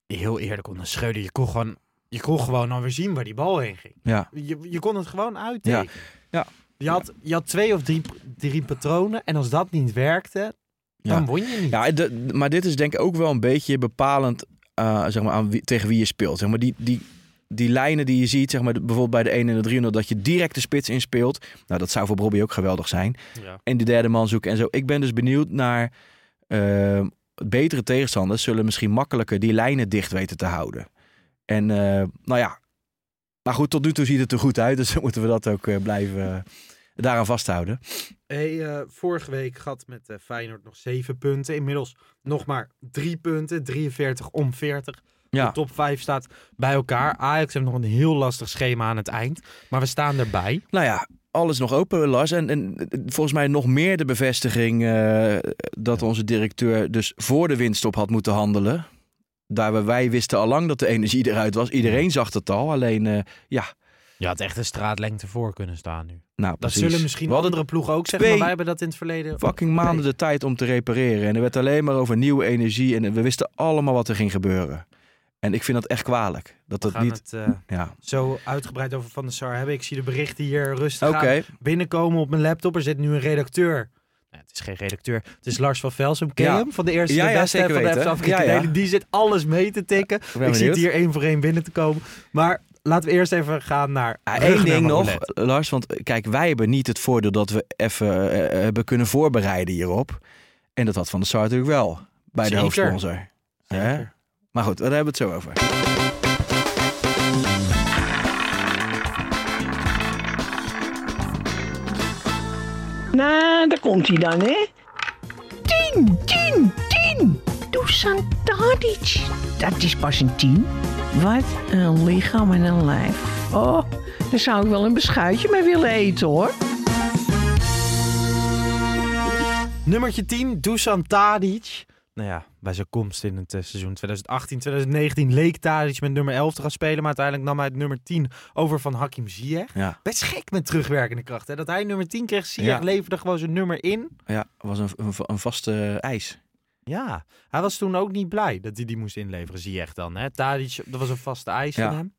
heel eerlijk onder Schreuder, je kon gewoon, je kon gewoon alweer zien waar die bal heen ging. Ja, Je, je kon het gewoon uittekenen. Ja. Je, had, je had twee of drie, drie patronen en als dat niet werkte, dan Ja. won je niet. ja de- maar dit is denk ik ook wel een beetje bepalend eh, zeg maar, aan wie, tegen wie je speelt. Zeg maar, die, die, die lijnen die je ziet, zeg maar, bijvoorbeeld bij de 1 en de 300, dat je direct de spits inspeelt. Nou, dat zou voor Bobby ook geweldig zijn. Ja. en de derde man zoeken en zo. Ik ben dus benieuwd naar eh, betere tegenstanders zullen misschien makkelijker die lijnen dicht weten te houden. En eh, nou ja, maar goed, tot nu toe ziet het er goed uit, dus moeten we dat ook eh, blijven eh, daaraan vasthouden. Hey, vorige week had met Feyenoord nog zeven punten. Inmiddels nog maar drie punten, 43 om 40. Ja, De top 5 staat bij elkaar. Ajax heeft nog een heel lastig schema aan het eind. Maar we staan erbij. nou ja, alles nog open, Lars. En, en volgens mij nog meer de bevestiging dat onze directeur dus voor de winststop had moeten handelen. Daar we, wij wisten al lang dat de energie eruit was. Iedereen zag het al. Alleen, eh, ja, Je had echt een straatlengte voor kunnen staan nu. nou Dat precies. zullen misschien We hadden andere ploegen ook zeggen. Maar wij hebben dat in het verleden... fucking maanden de tijd om te repareren. En er werd alleen maar over nieuwe energie. En we wisten allemaal wat er ging gebeuren. En ik vind dat echt kwalijk. Dat We dat gaan niet... het eh, Ja, zo uitgebreid over Van der Sar hebben. Ik zie de berichten hier rustig aan binnenkomen op mijn laptop. Er zit nu een redacteur. Ja, het is geen redacteur. Het is Lars van Velsum. Ken Ja. hem? Van de eerste Ja, de ja, beste zeker van de Afrika. Ja, ja. Die zit alles mee te tikken. Ik het hier één voor één binnen te komen. Maar laten we eerst even gaan naar Ah, Eén ding nog. Lars. Want eh, kijk, wij hebben niet het voordeel dat we even eh, eh, hebben kunnen voorbereiden hierop. En dat had Van der Sar natuurlijk wel. Bij de hoofdsponsor. Zeker. Maar goed, daar hebben we het zo over. Nou, daar komt hij dan, hè? 10, 10, 10. Dusan Tadic. Dat is pas een 10. Wat een lichaam en een lijf. Oh, daar zou ik wel een beschuitje mee willen eten, hoor. Nummertje 10, Dusan Tadic. Nou ja, bij zijn komst in het eh, seizoen 2018-2019 leek Tadic met nummer 11 te gaan spelen. Maar uiteindelijk nam hij het nummer 10 over van Hakim Ziyech. Ja, Best gek met terugwerkende kracht. Hè? Dat hij nummer 10 kreeg, Ziyech Ja. leverde gewoon zijn nummer in. ja was een, een, een vaste ijs. Ja, hij was toen ook niet blij dat hij die moest inleveren, Ziyech dan. Hè? Tadic, dat was een vaste eis Ja. van hem.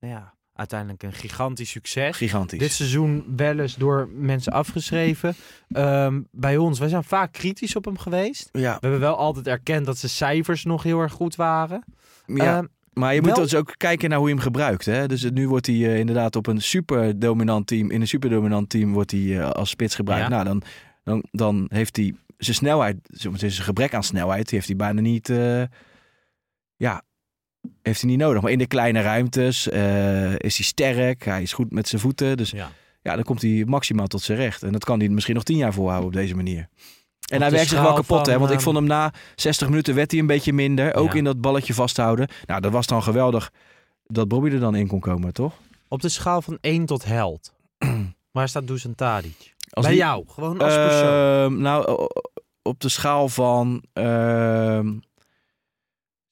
Nou ja, uiteindelijk een gigantisch succes. Gigantisch. Dit seizoen wel eens door mensen afgeschreven. Ehm, bij ons, wij zijn vaak kritisch op hem geweest. ja, We hebben wel altijd erkend dat zijn cijfers nog heel erg goed waren. ja. Ehm, Maar je moet Wel- dus ook kijken naar hoe je hem gebruikt. Hè? Dus nu wordt hij eh, inderdaad op een super dominant team. In een super dominant team wordt hij eh, als spits gebruikt. Ja. Nou, dan, dan, dan heeft hij zijn snelheid, zijn gebrek aan snelheid, die heeft hij bijna niet. eh, ja, heeft hij niet nodig. Maar in de kleine ruimtes eh, is hij sterk. Hij is goed met zijn voeten. Dus ja. ja, dan komt hij maximaal tot zijn recht. En dat kan hij misschien nog tien jaar volhouden op deze manier. En hij werkt zich wel kapot, hè? Want ik ehm, vond hem na 60 minuten werd hij een beetje minder. Ook Ja. in dat balletje vasthouden. Nou, dat was dan geweldig dat Bobby er dan in kon komen, toch? Op de schaal van 1 tot held. Waar staat Dusan Tadic? Als Bij die- jou, gewoon als persoon. Ehm, nou, op de schaal van... ehm,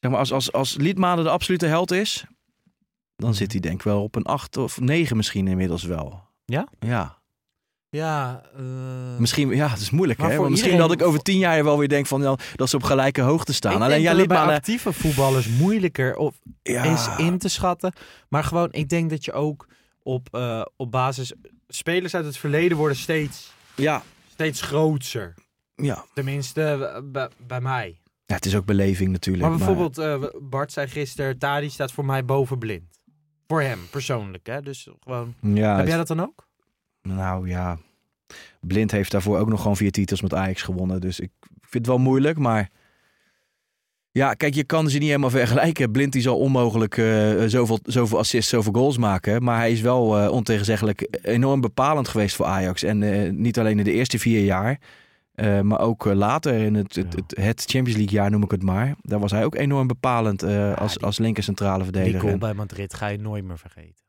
zeg maar, als, als, als Liedmanen de absolute held is... dan zit hij denk ik wel op een 8 of 9 misschien inmiddels wel. Ja? Ja. Ja, eh, Misschien, ja, het is moeilijk Maar hè. Want misschien iedereen- dat ik over tien jaar wel weer denk van ja, dat ze op gelijke hoogte staan. ik Alleen denk ja, dat het bij Liedmanen. actieve voetballers moeilijker of Ja, is in te schatten. Maar gewoon, ik denk dat je ook op, eh, op basis... Spelers uit het verleden worden steeds, ja, steeds grootser. ja. Tenminste, eh, bij, bij mij. Ja, het is ook beleving natuurlijk. Maar bijvoorbeeld, eh, Bart zei gisteren, Tadic staat voor mij boven blind. Voor hem, persoonlijk. Hè? Dus gewoon... ja, Heb jij dat dan ook? Nou ja, Blind heeft daarvoor ook nog gewoon vier titels met Ajax gewonnen. Dus ik vind het wel moeilijk, maar... Ja, kijk, je kan ze niet helemaal vergelijken. Blind die zal onmogelijk eh, zoveel, zoveel assists, zoveel goals maken. Maar hij is wel eh ontegenzeggelijk enorm bepalend geweest voor Ajax. En niet alleen in de eerste vier jaar, eh, maar ook eh, later in het, het, het, het Champions League jaar noem ik het maar. Daar was hij ook enorm bepalend eh, als, die- als linker centrale Die verdediger. goal En bij Madrid ga je nooit meer vergeten.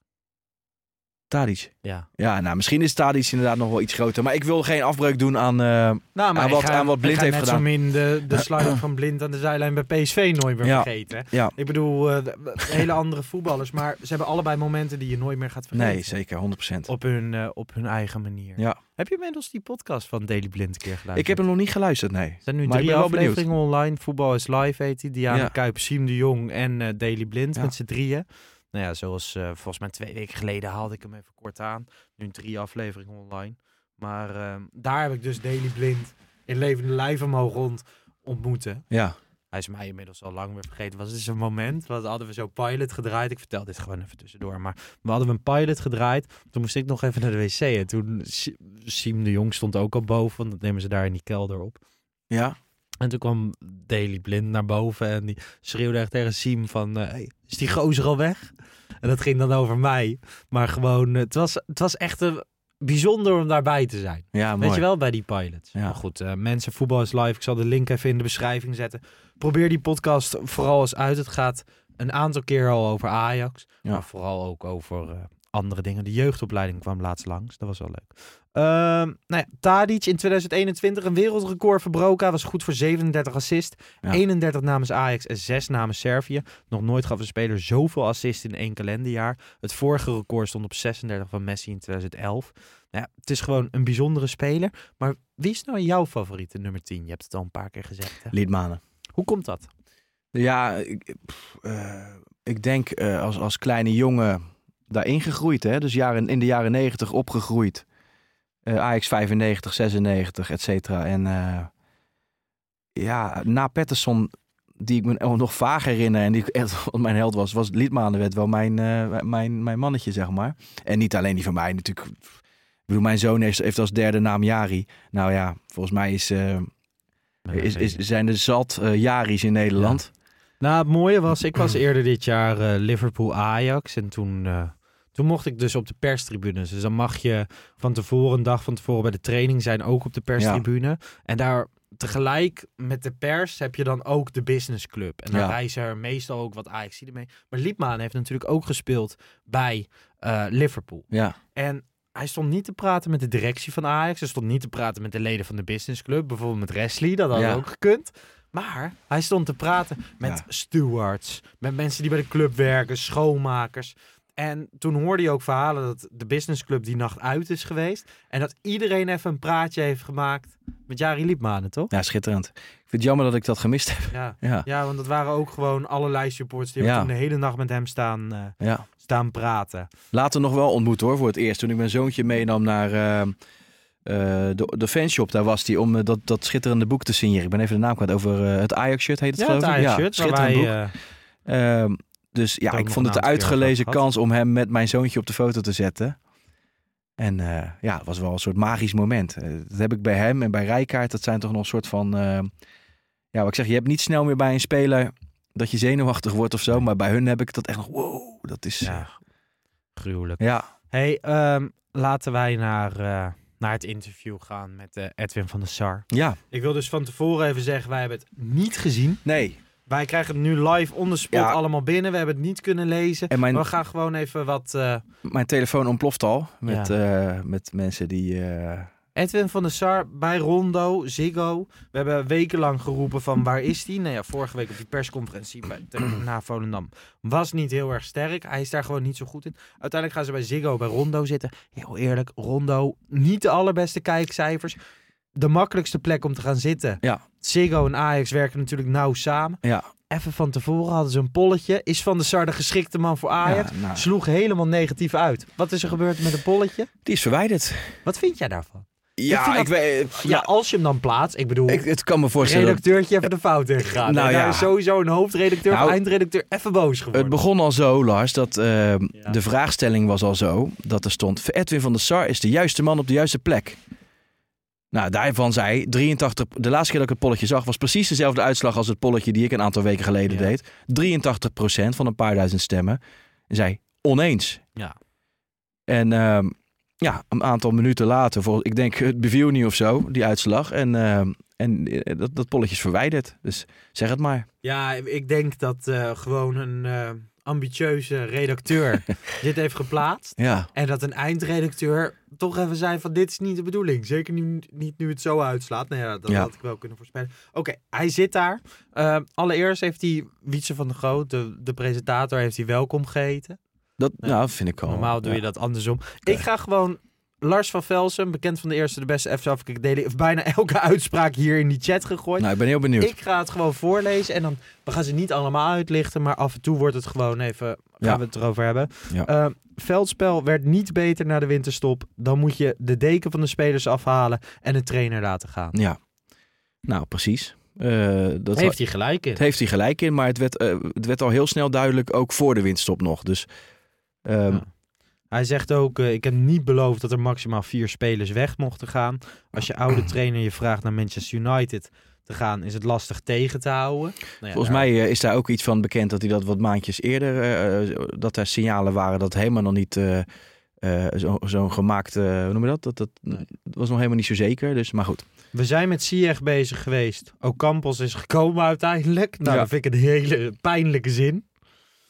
Tadic. Ja. Ja, nou, misschien is Tadic inderdaad nog wel iets groter. Maar ik wil geen afbreuk doen aan... Nou, Aan ik wat- ga- aan wat ik Blind ga heeft net gedaan. zo min de, de slide van Blind aan de zijlijn bij PSV nooit meer Ja. vergeten. ja, Ik bedoel, hele andere voetballers. Maar ze hebben allebei momenten die je nooit meer gaat vergeten. nee, zeker, 100%. Op hun, op hun eigen manier. Ja. Heb je inmiddels die podcast van Daily Blind een keer geluisterd? Ik heb hem nog niet geluisterd, nee. Er zijn nu maar drie afleveringen online. Voetbal is live heet die. Diana Ja. Kuip, Siem de Jong en eh, Daily Blind Ja. met z'n drieën. Nou ja, zoals eh, volgens mij twee weken geleden haalde ik hem even kort aan. Nu drie afleveringen online. Maar eh, daar heb ik dus Daily Blind in levende lijven mogen rond ontmoeten. Ja, Hij is mij inmiddels al lang weer vergeten. Was dus een moment, wat hadden we zo pilot gedraaid. Ik vertel dit gewoon even tussendoor. Maar we hadden we een pilot gedraaid. Toen moest ik nog even naar de wc. En toen, Si- Siem de Jong stond ook al boven. Want dat nemen ze daar in die kelder op. ja. En toen kwam Daily Blind naar boven en die schreeuwde echt tegen Siem van... eh, hey, is die gozer al weg? En dat ging dan over mij. Maar gewoon, eh, het was, het was echt een bijzonder om daarbij te zijn. ja mooi. Weet je wel, bij die pilots. Ja. Maar goed, eh, mensen, voetbal is live. Ik zal de link even in de beschrijving zetten. Probeer die podcast vooral eens uit. Het gaat een aantal keer al over Ajax. Ja. Maar vooral ook over eh, andere dingen. De jeugdopleiding kwam laatst langs. Dat was wel leuk. Ehm nou ja, Tadic in 2021 een wereldrecord verbroken. Hij was goed voor 37 assists. Ja. 31 namens Ajax en 6 namens Servië. Nog nooit gaf een speler zoveel assists in één kalenderjaar. Het vorige record stond op 36 van Messi in 2011. Nou ja, het is gewoon een bijzondere speler. Maar wie is nou jouw favoriete nummer 10? Je hebt het al een paar keer gezegd. Hè? Liedmanen. Hoe komt dat? Ja, ik, eh, ik denk eh, als, als kleine jongen daarin gegroeid. Hè? Dus jaren, in de jaren negentig opgegroeid. Ajax 95, 96, et cetera. En eh, ja, na Patterson, die ik me nog vaag herinner en die echt wat mijn held was, was Liedmanen werd wel mijn, mijn, mijn mannetje, zeg maar. En niet alleen die van mij natuurlijk. Ik bedoel, mijn zoon heeft, heeft als derde naam Jari. Nou ja, volgens mij is, is, is, zijn er zat eh, Jaris in Nederland. Nou, het mooie was, ik was eerder dit jaar eh, Liverpool-Ajax. En toen, eh, toen mocht ik dus op de perstribunes. Dus dan mag je van tevoren, een dag van tevoren bij de training zijn, ook op de perstribune. En daar tegelijk met de pers heb je dan ook de businessclub. En daar Ja. reizen er meestal ook wat ajax mee. Maar Liepman heeft natuurlijk ook gespeeld bij Liverpool. Ja, En hij stond niet te praten met de directie van Ajax. Hij stond niet te praten met de leden van de businessclub. Bijvoorbeeld met Wesley, dat had Ja. ook gekund. Maar hij stond te praten met Ja. stewards. Met mensen die bij de club werken, schoonmakers. En toen hoorde je ook verhalen dat de businessclub die nacht uit is geweest. En dat iedereen even een praatje heeft gemaakt met Jari Liepmanen, toch? ja, schitterend. Ik vind het jammer dat ik dat gemist heb. Ja. Ja, Ja, want dat waren ook gewoon allerlei supporters die Ja. toen de hele nacht met hem staan, eh, ja. Staan praten. Later nog wel ontmoet hoor, voor het eerst. Toen ik mijn zoontje meenam naar eh, eh, de, de fanshop, daar was hij om eh, dat, dat schitterende boek te signeren. Ik ben even de naam kwijt over het Ajax-shirt, heet het Ja, geloof ik? Schitterend wij, boek. eh, Ehm, dus ja, ik vond het een uitgelezen kans om hem met mijn zoontje op de foto te zetten. En ja, het was wel een soort magisch moment. Dat heb ik bij hem en bij Rijkaard. Dat zijn toch nog een soort van... eh, ja, wat ik zeg, je hebt niet snel meer bij een speler dat je zenuwachtig wordt of zo. Maar bij hun heb ik dat echt nog... Wow, dat is... Ja. Ja, gruwelijk. ja, Hey, ehm, laten wij naar, eh, naar het interview gaan met eh, Edwin van der Sar. ja. Ik wil dus van tevoren even zeggen, wij hebben het niet gezien. Nee. Wij krijgen het nu live on the spot Ja. allemaal binnen. We hebben het niet kunnen lezen. En mijn, we gaan gewoon even wat... eh, mijn telefoon ontploft al met, eh, met mensen die... Edwin van der Sar bij Rondo, Ziggo. We hebben wekenlang geroepen van waar is hij? Nou ja, vorige week op die persconferentie bij, na Volendam was niet heel erg sterk. Hij is daar gewoon niet zo goed in. Uiteindelijk gaan ze bij Ziggo, bij Rondo zitten. Heel eerlijk, Rondo, niet de allerbeste kijkcijfers. De makkelijkste plek om te gaan zitten. Ja. Ziggo en Ajax werken natuurlijk nauw samen. ja, Even van tevoren hadden ze een polletje. Is Van der Sar de geschikte man voor Ajax? ja, nou, Sloeg helemaal negatief uit. Wat is er gebeurd met een polletje? die is verwijderd. Wat vind jij daarvan? Ja, ik, dat- weet... Ja, als je hem dan plaatst. Ik bedoel, ik, het kan me voorstellen... redacteurtje even de fout ingegaan. Nou Nou, ja. is sowieso een hoofdredacteur Nou, eindredacteur even boos geworden. Het begon al zo, Lars, dat eh, Ja. de vraagstelling was al zo dat er stond: Edwin van der Sar is de juiste man op de juiste plek. Nou, daarvan zei 83. De laatste keer dat ik het polletje zag, was precies dezelfde uitslag als het polletje die ik een aantal weken geleden Ja. deed. 83% van een paar duizend stemmen. En zei oneens. Ja. En ehm, ja, een aantal minuten later, voor, ik denk het beviel niet of zo, die uitslag. En, ehm, en eh, dat, dat polletje is verwijderd. Dus zeg het maar. Ja, ik denk dat eh, gewoon een eh, ambitieuze redacteur dit heeft geplaatst. Ja, En dat een eindredacteur toch even zei van dit is niet de bedoeling. Zeker nu, niet nu het zo uitslaat. Nou ja, dat Ja. had ik wel kunnen voorspellen. Oké, hij zit daar. Eh, allereerst heeft hij Wietse van der Groot, de, de presentator, heeft hij welkom geheten. Dat Ja. nou, vind ik al. Normaal doe je dat andersom. Ik ga gewoon Lars van Velsen, bekend van de eerste, de beste FC Afrika Daily, heeft bijna elke uitspraak hier in die chat gegooid. Nou, ik ben heel benieuwd. ik ga het gewoon voorlezen en dan we gaan ze niet allemaal uitlichten, maar af en toe wordt het gewoon even gaan Ja. we het erover hebben. Ja. Eh, veldspel werd niet beter na de winterstop. Dan moet je de deken van de spelers afhalen en de trainer laten gaan. Ja, nou precies. Eh, dat heeft hij gelijk in. het heeft hij gelijk in, maar het werd, eh, het werd al heel snel duidelijk, ook voor de winststop nog. Dus ehm, Ja. Hij zegt ook, eh, ik heb niet beloofd dat er maximaal vier spelers weg mochten gaan. Als je oude trainer je vraagt naar Manchester United te gaan, is het lastig tegen te houden. Nou ja, volgens daar- mij eh, is daar ook iets van bekend dat hij dat wat maandjes eerder, eh, dat er signalen waren dat helemaal nog niet eh, zo- zo'n gemaakt, hoe noem je dat? Dat, dat, Nee. was nog helemaal niet zo zeker, dus maar goed. We zijn met Ziyech bezig geweest. Ocampos is gekomen uiteindelijk. Nou, Ja. dat vind ik een hele pijnlijke zin.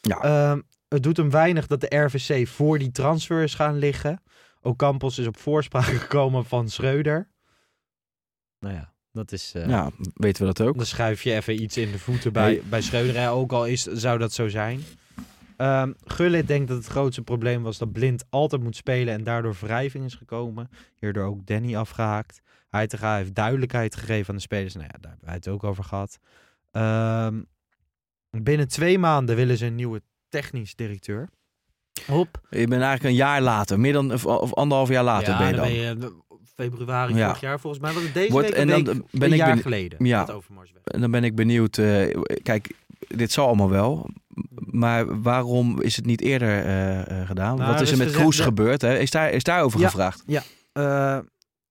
Ja. Ehm, het doet hem weinig dat de RVC voor die transfer is gaan liggen. Ocampos is op voorspraak gekomen van Schreuder. Nou ja, dat is... eh, Ja, weten we dat ook. Dan schuif je even iets in de voeten bij, bij Schreuder. Ook al is, zou dat zo zijn. Ehm Gullit denkt dat het grootste probleem was dat Blind altijd moet spelen en daardoor wrijving is gekomen. Hierdoor ook Danny afgehaakt. Heitinga heeft duidelijkheid gegeven aan de spelers. Nou ja, daar hebben wij het ook over gehad. Ehm, binnen twee maanden willen ze een nieuwe technisch directeur. Hop. Je bent eigenlijk een jaar later, meer dan of, of anderhalf jaar later ja, ben je dan dan. ben je, februari Ja. vorig jaar volgens mij. Was het deze Wordt- week en dan week, ben een ik jaar geleden. Ja. En dan ben ik benieuwd. eh, kijk, dit zal allemaal wel. Maar waarom is het niet eerder eh, eh, gedaan? Nou, Wat er is er is met Kroes gebeurd? Hè? Is, daar, is daarover Ja. gevraagd? Eh,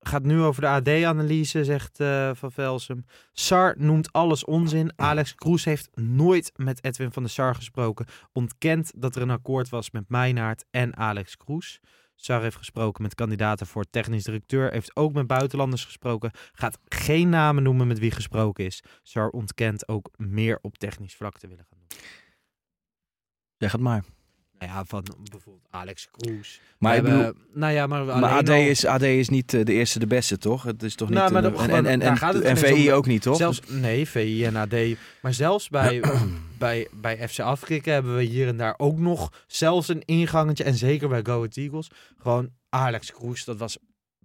gaat nu over de AD-analyse, zegt eh, Van Velsum. Sar noemt alles onzin. Alex Kroes heeft nooit met Edwin van der Sar gesproken. Ontkent dat er een akkoord was met Meijnaert en Alex Kroes. Sar heeft gesproken met kandidaten voor technisch directeur. Heeft ook met buitenlanders gesproken. Gaat geen namen noemen met wie gesproken is. Sar ontkent ook meer op technisch vlak te willen gaan doen. Zeg het maar. Nou ja, van bijvoorbeeld Alex Kroes. Maar, ik bedoel, nou ja, maar, maar AD, al- is, AD is niet eh, de eerste de beste, toch? Het is toch niet... Nou, maar eh, dat- en, en, en, en, gaat het en om. VI ook niet, toch? Zelfs, nee, VI en AD. Maar zelfs bij, bij, bij FC Afrika hebben we hier en daar ook nog zelfs een ingangetje. En zeker bij Go Ahead Eagles. Gewoon Alex Kroes, dat was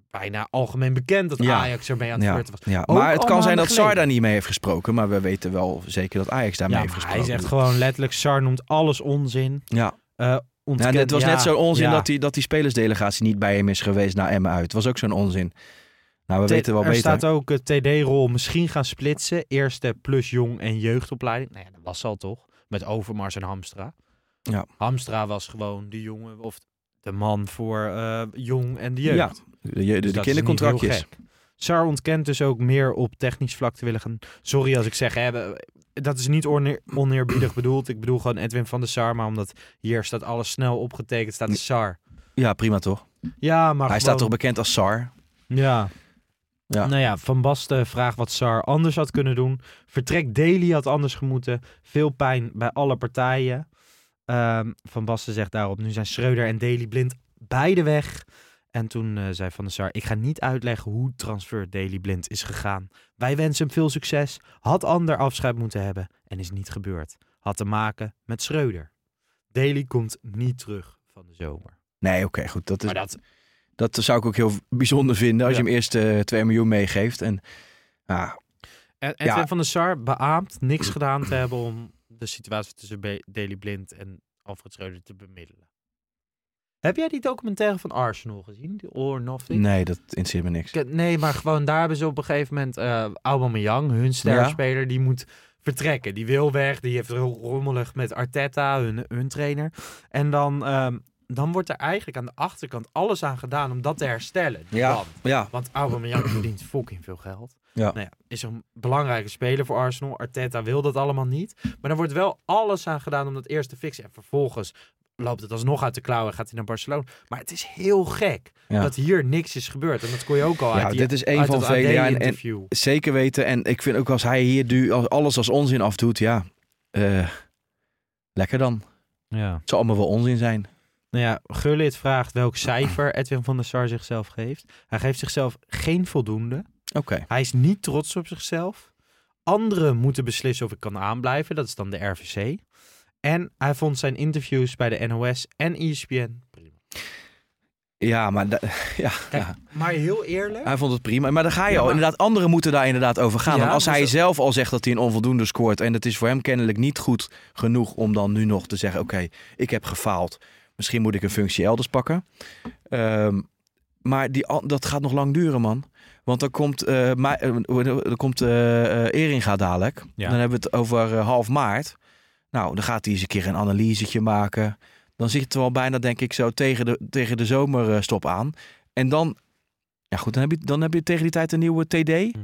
bijna algemeen bekend dat Ja. Ajax ermee aan het ja, was. ja. Maar het kan zijn dat Sar daar niet mee heeft gesproken. Maar we weten wel zeker dat Ajax daarmee Ja, heeft maar gesproken. hij zegt gewoon letterlijk, Sar noemt alles onzin. Ja. Eh Ja, het was ja, net zo onzin ja. dat, die, dat die spelersdelegatie niet bij hem is geweest naar Emmen uit. Het was ook zo'n onzin. Nou, we T- weten wel er beter. staat ook eh, TD-rol misschien gaan splitsen. Eerste plus jong en jeugdopleiding. Nou ja, dat was al toch? Met Overmars en Hamstra. Ja. Hamstra was gewoon de jongen of de man voor eh, jong en de jeugd. Ja, de, je- de, Dus de kindercontractjes. Sar ontkent dus ook meer op technisch vlak te willen gaan. Sorry als ik zeg, hè, dat is niet oneer- oneerbiedig bedoeld. Ik bedoel gewoon Edwin van der Sar, maar omdat hier staat alles snel opgetekend, staat de Sar. Ja, prima toch? Ja, maar Hij staat toch bekend als Sar? Ja. Ja. Nou ja, Van Basten vraagt wat Sar anders had kunnen doen. Vertrek Daly had anders gemoeten. Veel pijn bij alle partijen. Ehm, van Basten zegt daarop, nu zijn Schreuder en Daly blind beide weg. En toen eh, zei Van der Sar, ik ga niet uitleggen hoe transfer Daily Blind is gegaan. Wij wensen hem veel succes. Had ander afscheid moeten hebben en is niet gebeurd. Had te maken met Schreuder. Daly komt niet terug van de zomer. Nee, oké, goed. Dat, is, Maar dat, dat zou ik ook heel bijzonder vinden als Ja. je hem eerst eh 2 miljoen meegeeft. En ja, En Edwin Ja. van der Sar beaamt niks gedaan te hebben om de situatie tussen Daley Blind en Alfred Schreuder te bemiddelen. Heb jij die documentaire van Arsenal gezien? Die Or Nothing? nee, dat interesseert me niks. Ik- Nee, maar gewoon daar hebben ze op een gegeven moment eh Aubameyang, hun sterspeler, die moet vertrekken. Die wil weg, die heeft heel rommelig met Arteta, hun, hun trainer. En dan, ehm, dan wordt er eigenlijk aan de achterkant alles aan gedaan om dat te herstellen. Ja. band. Ja, Want Aubameyang verdient fucking veel geld. Ja. Nou ja, is een belangrijke speler voor Arsenal. Arteta wil dat allemaal niet. Maar er wordt wel alles aan gedaan om dat eerst te fixen. En vervolgens loopt het alsnog uit de klauwen en gaat hij naar Barcelona. Maar het is heel gek Ja. dat hier niks is gebeurd. En dat kon je ook al Ja, uit die, dit is één uit van vele, ja, en- zeker weten. En ik vind ook als hij hier nu als alles als onzin afdoet, ja, eh, lekker dan. Ja. Het zal allemaal wel onzin zijn. Nou ja, Gullit vraagt welk cijfer Edwin van der Sar zichzelf geeft. Hij geeft zichzelf geen voldoende. Oké. Hij is niet trots op zichzelf. Anderen moeten beslissen of ik kan aanblijven. Dat is dan de RVC. En hij vond zijn interviews bij de NOS en ESPN prima. Ja, maar da- ja, Kijk, ja, maar heel eerlijk. hij vond het prima. Maar dan ga je Ja, al. maar- Inderdaad, anderen moeten daar inderdaad over gaan. Ja, Want als dus hij dat- zelf al zegt dat hij een onvoldoende scoort... en het is voor hem kennelijk niet goed genoeg om dan nu nog te zeggen... oké, ik heb gefaald. Misschien moet ik een functie elders pakken. Ehm, maar die, dat gaat nog lang duren, man. Want dan komt, Ma- dan komt eh, eh, Eringa dadelijk. Ja. Dan hebben we het over half maart. Nou, dan gaat hij eens een keer een analysetje maken. Dan zit het wel bijna, denk ik, zo tegen de, tegen de zomerstop aan. En dan, ja goed, dan heb, je, dan heb je tegen die tijd een nieuwe TD.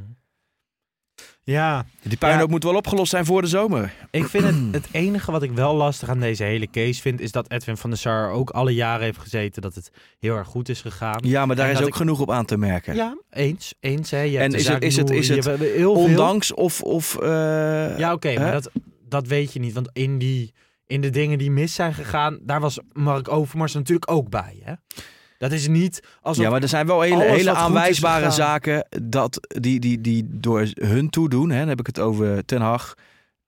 Ja, Die puinhoop Ja. moet wel opgelost zijn voor de zomer. ik vind het, het enige wat ik wel lastig aan deze hele case vind... is dat Edwin van der Sar ook alle jaren heeft gezeten dat het heel erg goed is gegaan. Ja, maar daar En is ook ik- genoeg op aan te merken. Ja, eens. eens hè. Je En is het- is het- is het. Ondanks of... of eh, Ja, oké, maar dat, dat weet je niet. Want in, die, in de dingen die mis zijn gegaan, daar was Mark Overmars natuurlijk ook bij. Hè? Dat is niet alsof... Ja, maar er zijn wel hele, hele aanwijsbare zaken dat die, die, die door hun toedoen, hè, dan heb ik het over Ten Hag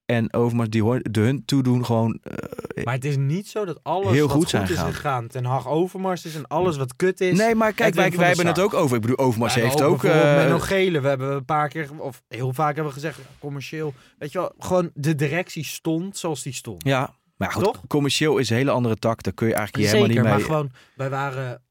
en Overmars, die hoor- de hun toedoen gewoon... eh, Maar het is niet zo dat alles Heel wat goed goed, zijn is gegaan. gegaan ten Hag Overmars is en alles wat kut is. nee, maar kijk, wij, hebben het ook over. Ik bedoel, Overmars We heeft ook... eh, met nog gele. We hebben een paar keer, of heel vaak hebben we gezegd, commercieel. Weet je wel, gewoon de directie stond zoals die stond. ja, maar goed, Toch? commercieel is een hele andere tak. Daar kun je eigenlijk Zeker, helemaal maar niet mee... gewoon, wij waren,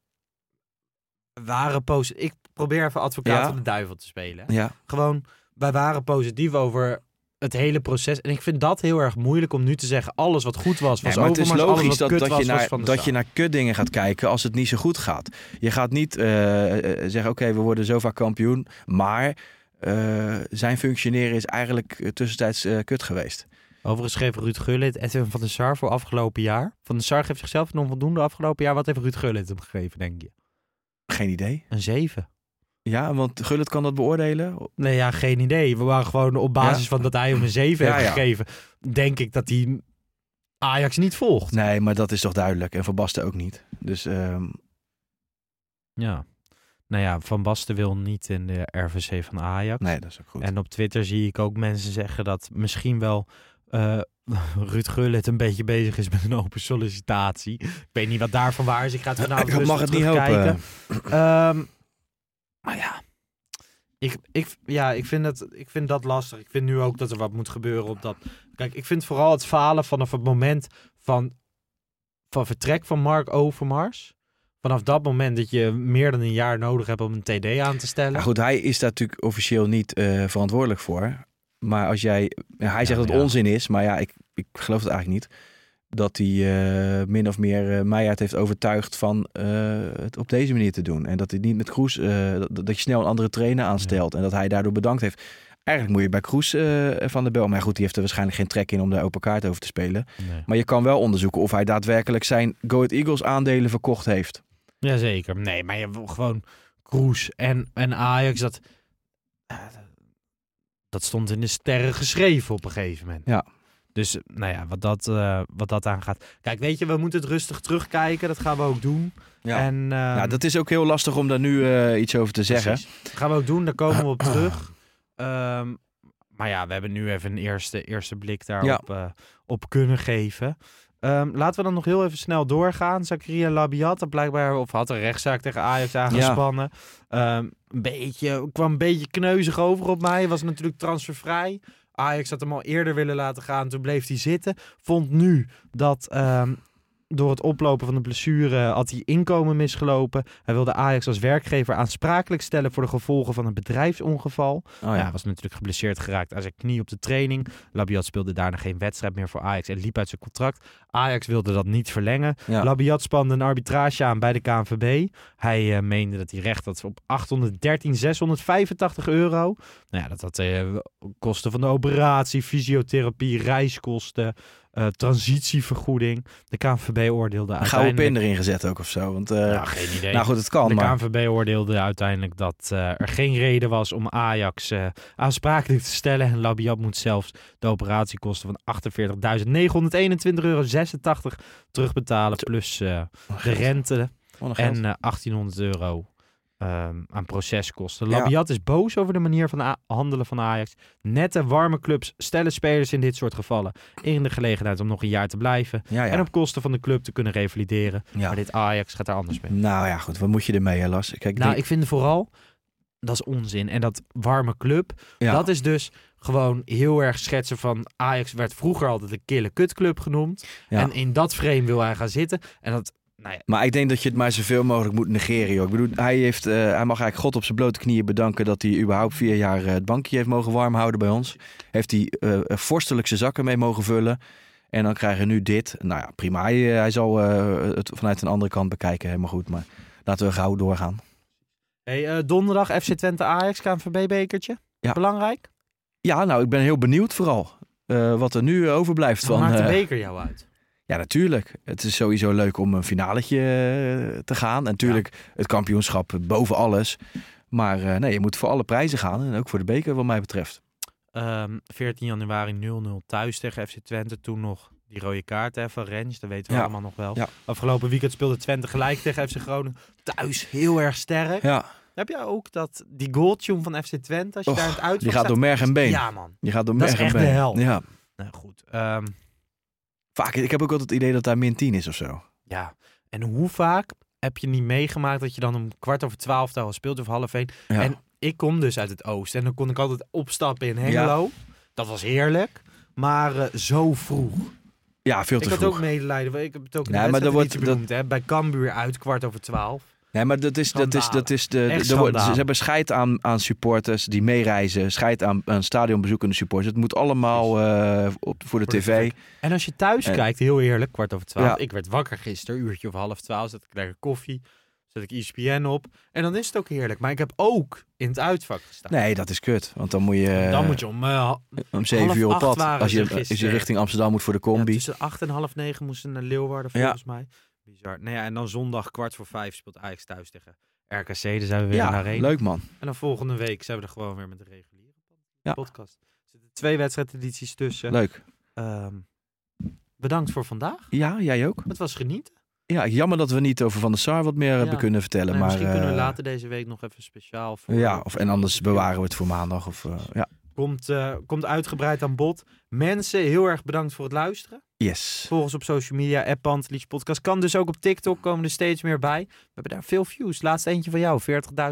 waren positief. Ik probeer even advocaat Ja. van de duivel te spelen. Ja. Gewoon, wij waren positief over het hele proces. En ik vind dat heel erg moeilijk om nu te zeggen... alles wat goed was, was Nee, maar het is logisch dat, dat, je was, naar, de dat je naar kutdingen gaat kijken als het niet zo goed gaat. Je gaat niet eh, eh, zeggen, oké, we worden zo vaak kampioen. Maar eh, zijn functioneren is eigenlijk tussentijds kut geweest. Overigens schreef Ruud Gullit Edwin van der Sar voor afgelopen jaar. Van der Sar geeft zichzelf nog voldoende afgelopen jaar. Wat heeft Ruud Gullit hem gegeven, denk je? Geen idee. Een 7. Ja, want Gullit kan dat beoordelen. Nee, ja, geen idee. We waren gewoon op basis Ja. van dat hij hem een 7 Ja, heeft gegeven. Denk ik dat hij Ajax niet volgt. Nee, maar dat is toch duidelijk. En Van Basten ook niet. Dus ehm, Ja. Nou ja, Van Basten wil niet in de RVC van Ajax. nee, dat is ook goed. En op Twitter zie ik ook mensen zeggen dat misschien wel eh, Ruud Gullit een beetje bezig is met een open sollicitatie. Ik weet niet wat daarvan waar is. Ik ga het vanavond ik mag het niet hopen. Maar ja, ik, ik, ja ik, vind het, ik vind dat lastig. Ik vind nu ook dat er wat moet gebeuren op dat. Kijk, ik vind vooral het falen vanaf het moment van, van vertrek van Mark Overmars. Vanaf dat moment dat je meer dan een jaar nodig hebt om een TD aan te stellen. Ja, goed, hij is daar natuurlijk officieel niet eh, verantwoordelijk voor. Maar als jij... hij zegt Ja, dat het ja. onzin is, maar ja, ik, ik geloof het eigenlijk niet. Dat hij eh, min of meer uh, Meijer heeft overtuigd van eh, het op deze manier te doen. En dat hij niet met Kroes, dat, dat je snel een andere trainer aanstelt. En dat hij daardoor bedankt heeft. Eigenlijk moet je bij Kroes van de Bel. Maar goed, die heeft er waarschijnlijk geen trek in om daar open kaart over te spelen. Nee. Maar je kan wel onderzoeken of hij daadwerkelijk zijn Go Ahead Eagles aandelen verkocht heeft. Jazeker. Nee, maar je wil gewoon Kroes en, en Ajax, dat, dat stond in de sterren geschreven op een gegeven moment. Ja. Dus nou ja, wat dat, eh, wat dat aangaat. Kijk, weet je, we moeten het rustig terugkijken. Dat gaan we ook doen. Ja. En, ehm, ja, dat is ook heel lastig om daar nu eh, iets over te zeggen. Dat gaan we ook doen. Daar komen we op terug. Ehm, maar ja, we hebben nu even een eerste, eerste blik daarop eh, op kunnen geven. Ehm, laten we dan nog heel even snel doorgaan. Zakaria Labiat had blijkbaar of had een rechtszaak tegen Ajax aangespannen. Ehm, een beetje, kwam een beetje kneuzig over op mij. Was natuurlijk transfervrij. Ajax had hem al eerder willen laten gaan. Toen bleef hij zitten. Vond nu dat ehm, door het oplopen van de blessure had hij inkomen misgelopen. Hij wilde Ajax als werkgever aansprakelijk stellen voor de gevolgen van een bedrijfsongeval. Oh, Ja, was natuurlijk geblesseerd geraakt aan zijn knie op de training. Labiat speelde daarna geen wedstrijd meer voor Ajax en liep uit zijn contract. Ajax wilde dat niet verlengen. Ja. Labiat spande een arbitrage aan bij de KNVB. Hij eh, meende dat hij recht had op 813, 685 euro. Nou ja, dat had eh, kosten van de operatie, fysiotherapie, reiskosten, eh, transitievergoeding. De KNVB oordeelde Een gouden uiteindelijk... pin erin gezet ook of zo. Want, eh, Ja, geen idee. nou goed, het kan, De maar... KNVB oordeelde uiteindelijk dat eh, er geen reden was om Ajax aansprakelijk te stellen. En Labiat moet zelfs de operatiekosten van 48.921,86 euro terugbetalen. Plus eh, de rente en eh, 1800 euro ehm, aan proceskosten. Ja. Labiat is boos over de manier van handelen van Ajax. Nette, warme clubs stellen spelers in dit soort gevallen in de gelegenheid om nog een jaar te blijven. ja, ja. En op kosten van de club te kunnen revalideren. Maar dit Ajax gaat daar anders mee. Nou ja, goed. Wat moet je ermee, hè, Lars? Kijk, Nou, die- ik vind vooral, dat is onzin. En dat warme club, ja. dat is dus gewoon heel erg schetsen van... Ajax werd vroeger altijd de kille kutclub genoemd. Ja. En in dat frame wil hij gaan zitten. En dat, nou ja, Maar ik denk dat je het maar zoveel mogelijk moet negeren. Joh. Ik bedoel, hij, heeft, eh, hij mag eigenlijk God op zijn blote knieën bedanken dat hij überhaupt vier jaar eh, het bankje heeft mogen warm houden bij ons. Heeft hij eh vorstelijk zijn zakken mee mogen vullen. En dan krijgen we nu dit. Nou ja, prima. Hij, hij zal eh, het vanuit een andere kant bekijken. Helemaal goed. Maar laten we gauw doorgaan. hey, eh, donderdag FC Twente Ajax, KNVB-bekertje. Ja. Belangrijk. Ja, nou, ik ben heel benieuwd vooral. eh, wat er nu overblijft Wat van. maakt de beker jou uit? Ja, natuurlijk. Het is sowieso leuk om een finaletje eh, te gaan. En natuurlijk het kampioenschap boven alles. Maar eh, nee, je moet voor alle prijzen gaan. En ook voor de beker wat mij betreft. Ehm 14 januari 0-0 thuis tegen FC Twente. Toen nog die rode kaart van Rens, dat weten we Ja. allemaal nog wel. Ja. Afgelopen weekend speelde Twente gelijk tegen FC Groningen. Thuis heel erg sterk. Ja, Heb jij ook dat die goaltune van FC Twente, als je Och, daar het uitvak die gaat staat- door merg en been. Ja, man. Je gaat door Dat is merg en echt de been. hel. Ja. Nou goed. ehm, Vaak, ik heb ook altijd het idee dat daar min 10 is of zo. ja. En hoe vaak heb je niet meegemaakt dat je dan om kwart over twaalf al speelt of half één? Ja. En ik kom dus uit het oosten en dan kon ik altijd opstappen in Hengelo. Dat was heerlijk. Maar eh, zo vroeg. ja, veel te Ik had vroeg. ook medelijden. Ik heb het ook in Nee, maar dat wordt- benoemd. Hè? Bij Cambuur uit kwart over twaalf. Nee, maar dat is, dat is, dat is de, ze hebben scheid aan, aan supporters die meereizen, scheid aan, aan stadionbezoekende supporters. Het moet allemaal eh, op, voor de Voor de tv. En als je thuis En- kijkt, heel eerlijk, kwart over twaalf. Ja. Ik werd wakker gisteren, uurtje of half twaalf, zet ik lekker koffie, zet ik ESPN op. En dan is het ook heerlijk. Maar ik heb ook in het uitvak gestaan. Nee, dat is kut. Want dan moet je, dan moet je om, eh, om 7 half uur op pad. Als je, als je richting Amsterdam moet voor de ja, combi. tussen acht en half negen moesten naar Leeuwarden Ja. volgens mij. Bizar. Nou ja, en dan zondag kwart voor vijf speelt Ajax thuis tegen RKC. Dan zijn we weer ja, arena. leuk man. En dan volgende week zijn we er gewoon weer met de reguliere Ja. podcast. Er zitten twee wedstrijdedities tussen. Leuk. Ehm, bedankt voor vandaag. Ja, jij ook. Het was genieten. Ja, jammer dat we niet over Van der Sar wat meer hebben Ja. kunnen vertellen. Nee, maar, misschien kunnen we eh, later deze week nog even speciaal voor. Ja, of, en anders bewaren we het voor maandag. Of, eh, ja. Komt, eh, komt uitgebreid aan bod. Mensen, heel erg bedankt voor het luisteren. Yes. Volg ons op social media, app Pantelich Podcast. Kan dus ook op TikTok, komen er steeds meer bij. We hebben daar veel views. Laatst eentje van jou,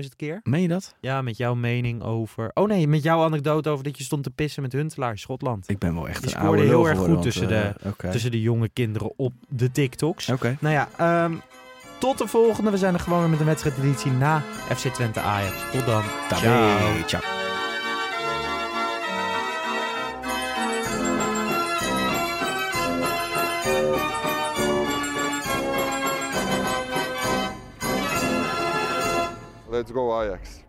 40.000 keer. Meen je dat? Ja, met jouw mening over... Oh nee, met jouw anekdote over dat je stond te pissen met Huntelaar in Schotland. Ik ben wel echt Die een oude heel erg goed want, tussen eh, oké. Tussen de jonge kinderen op de TikToks. Oké. Nou ja, ehm, tot de volgende. We zijn er gewoon weer met een wedstrijdeditie na FC Twente Ajax. Tot dan. Ciao. Ciao. Let's go Ajax.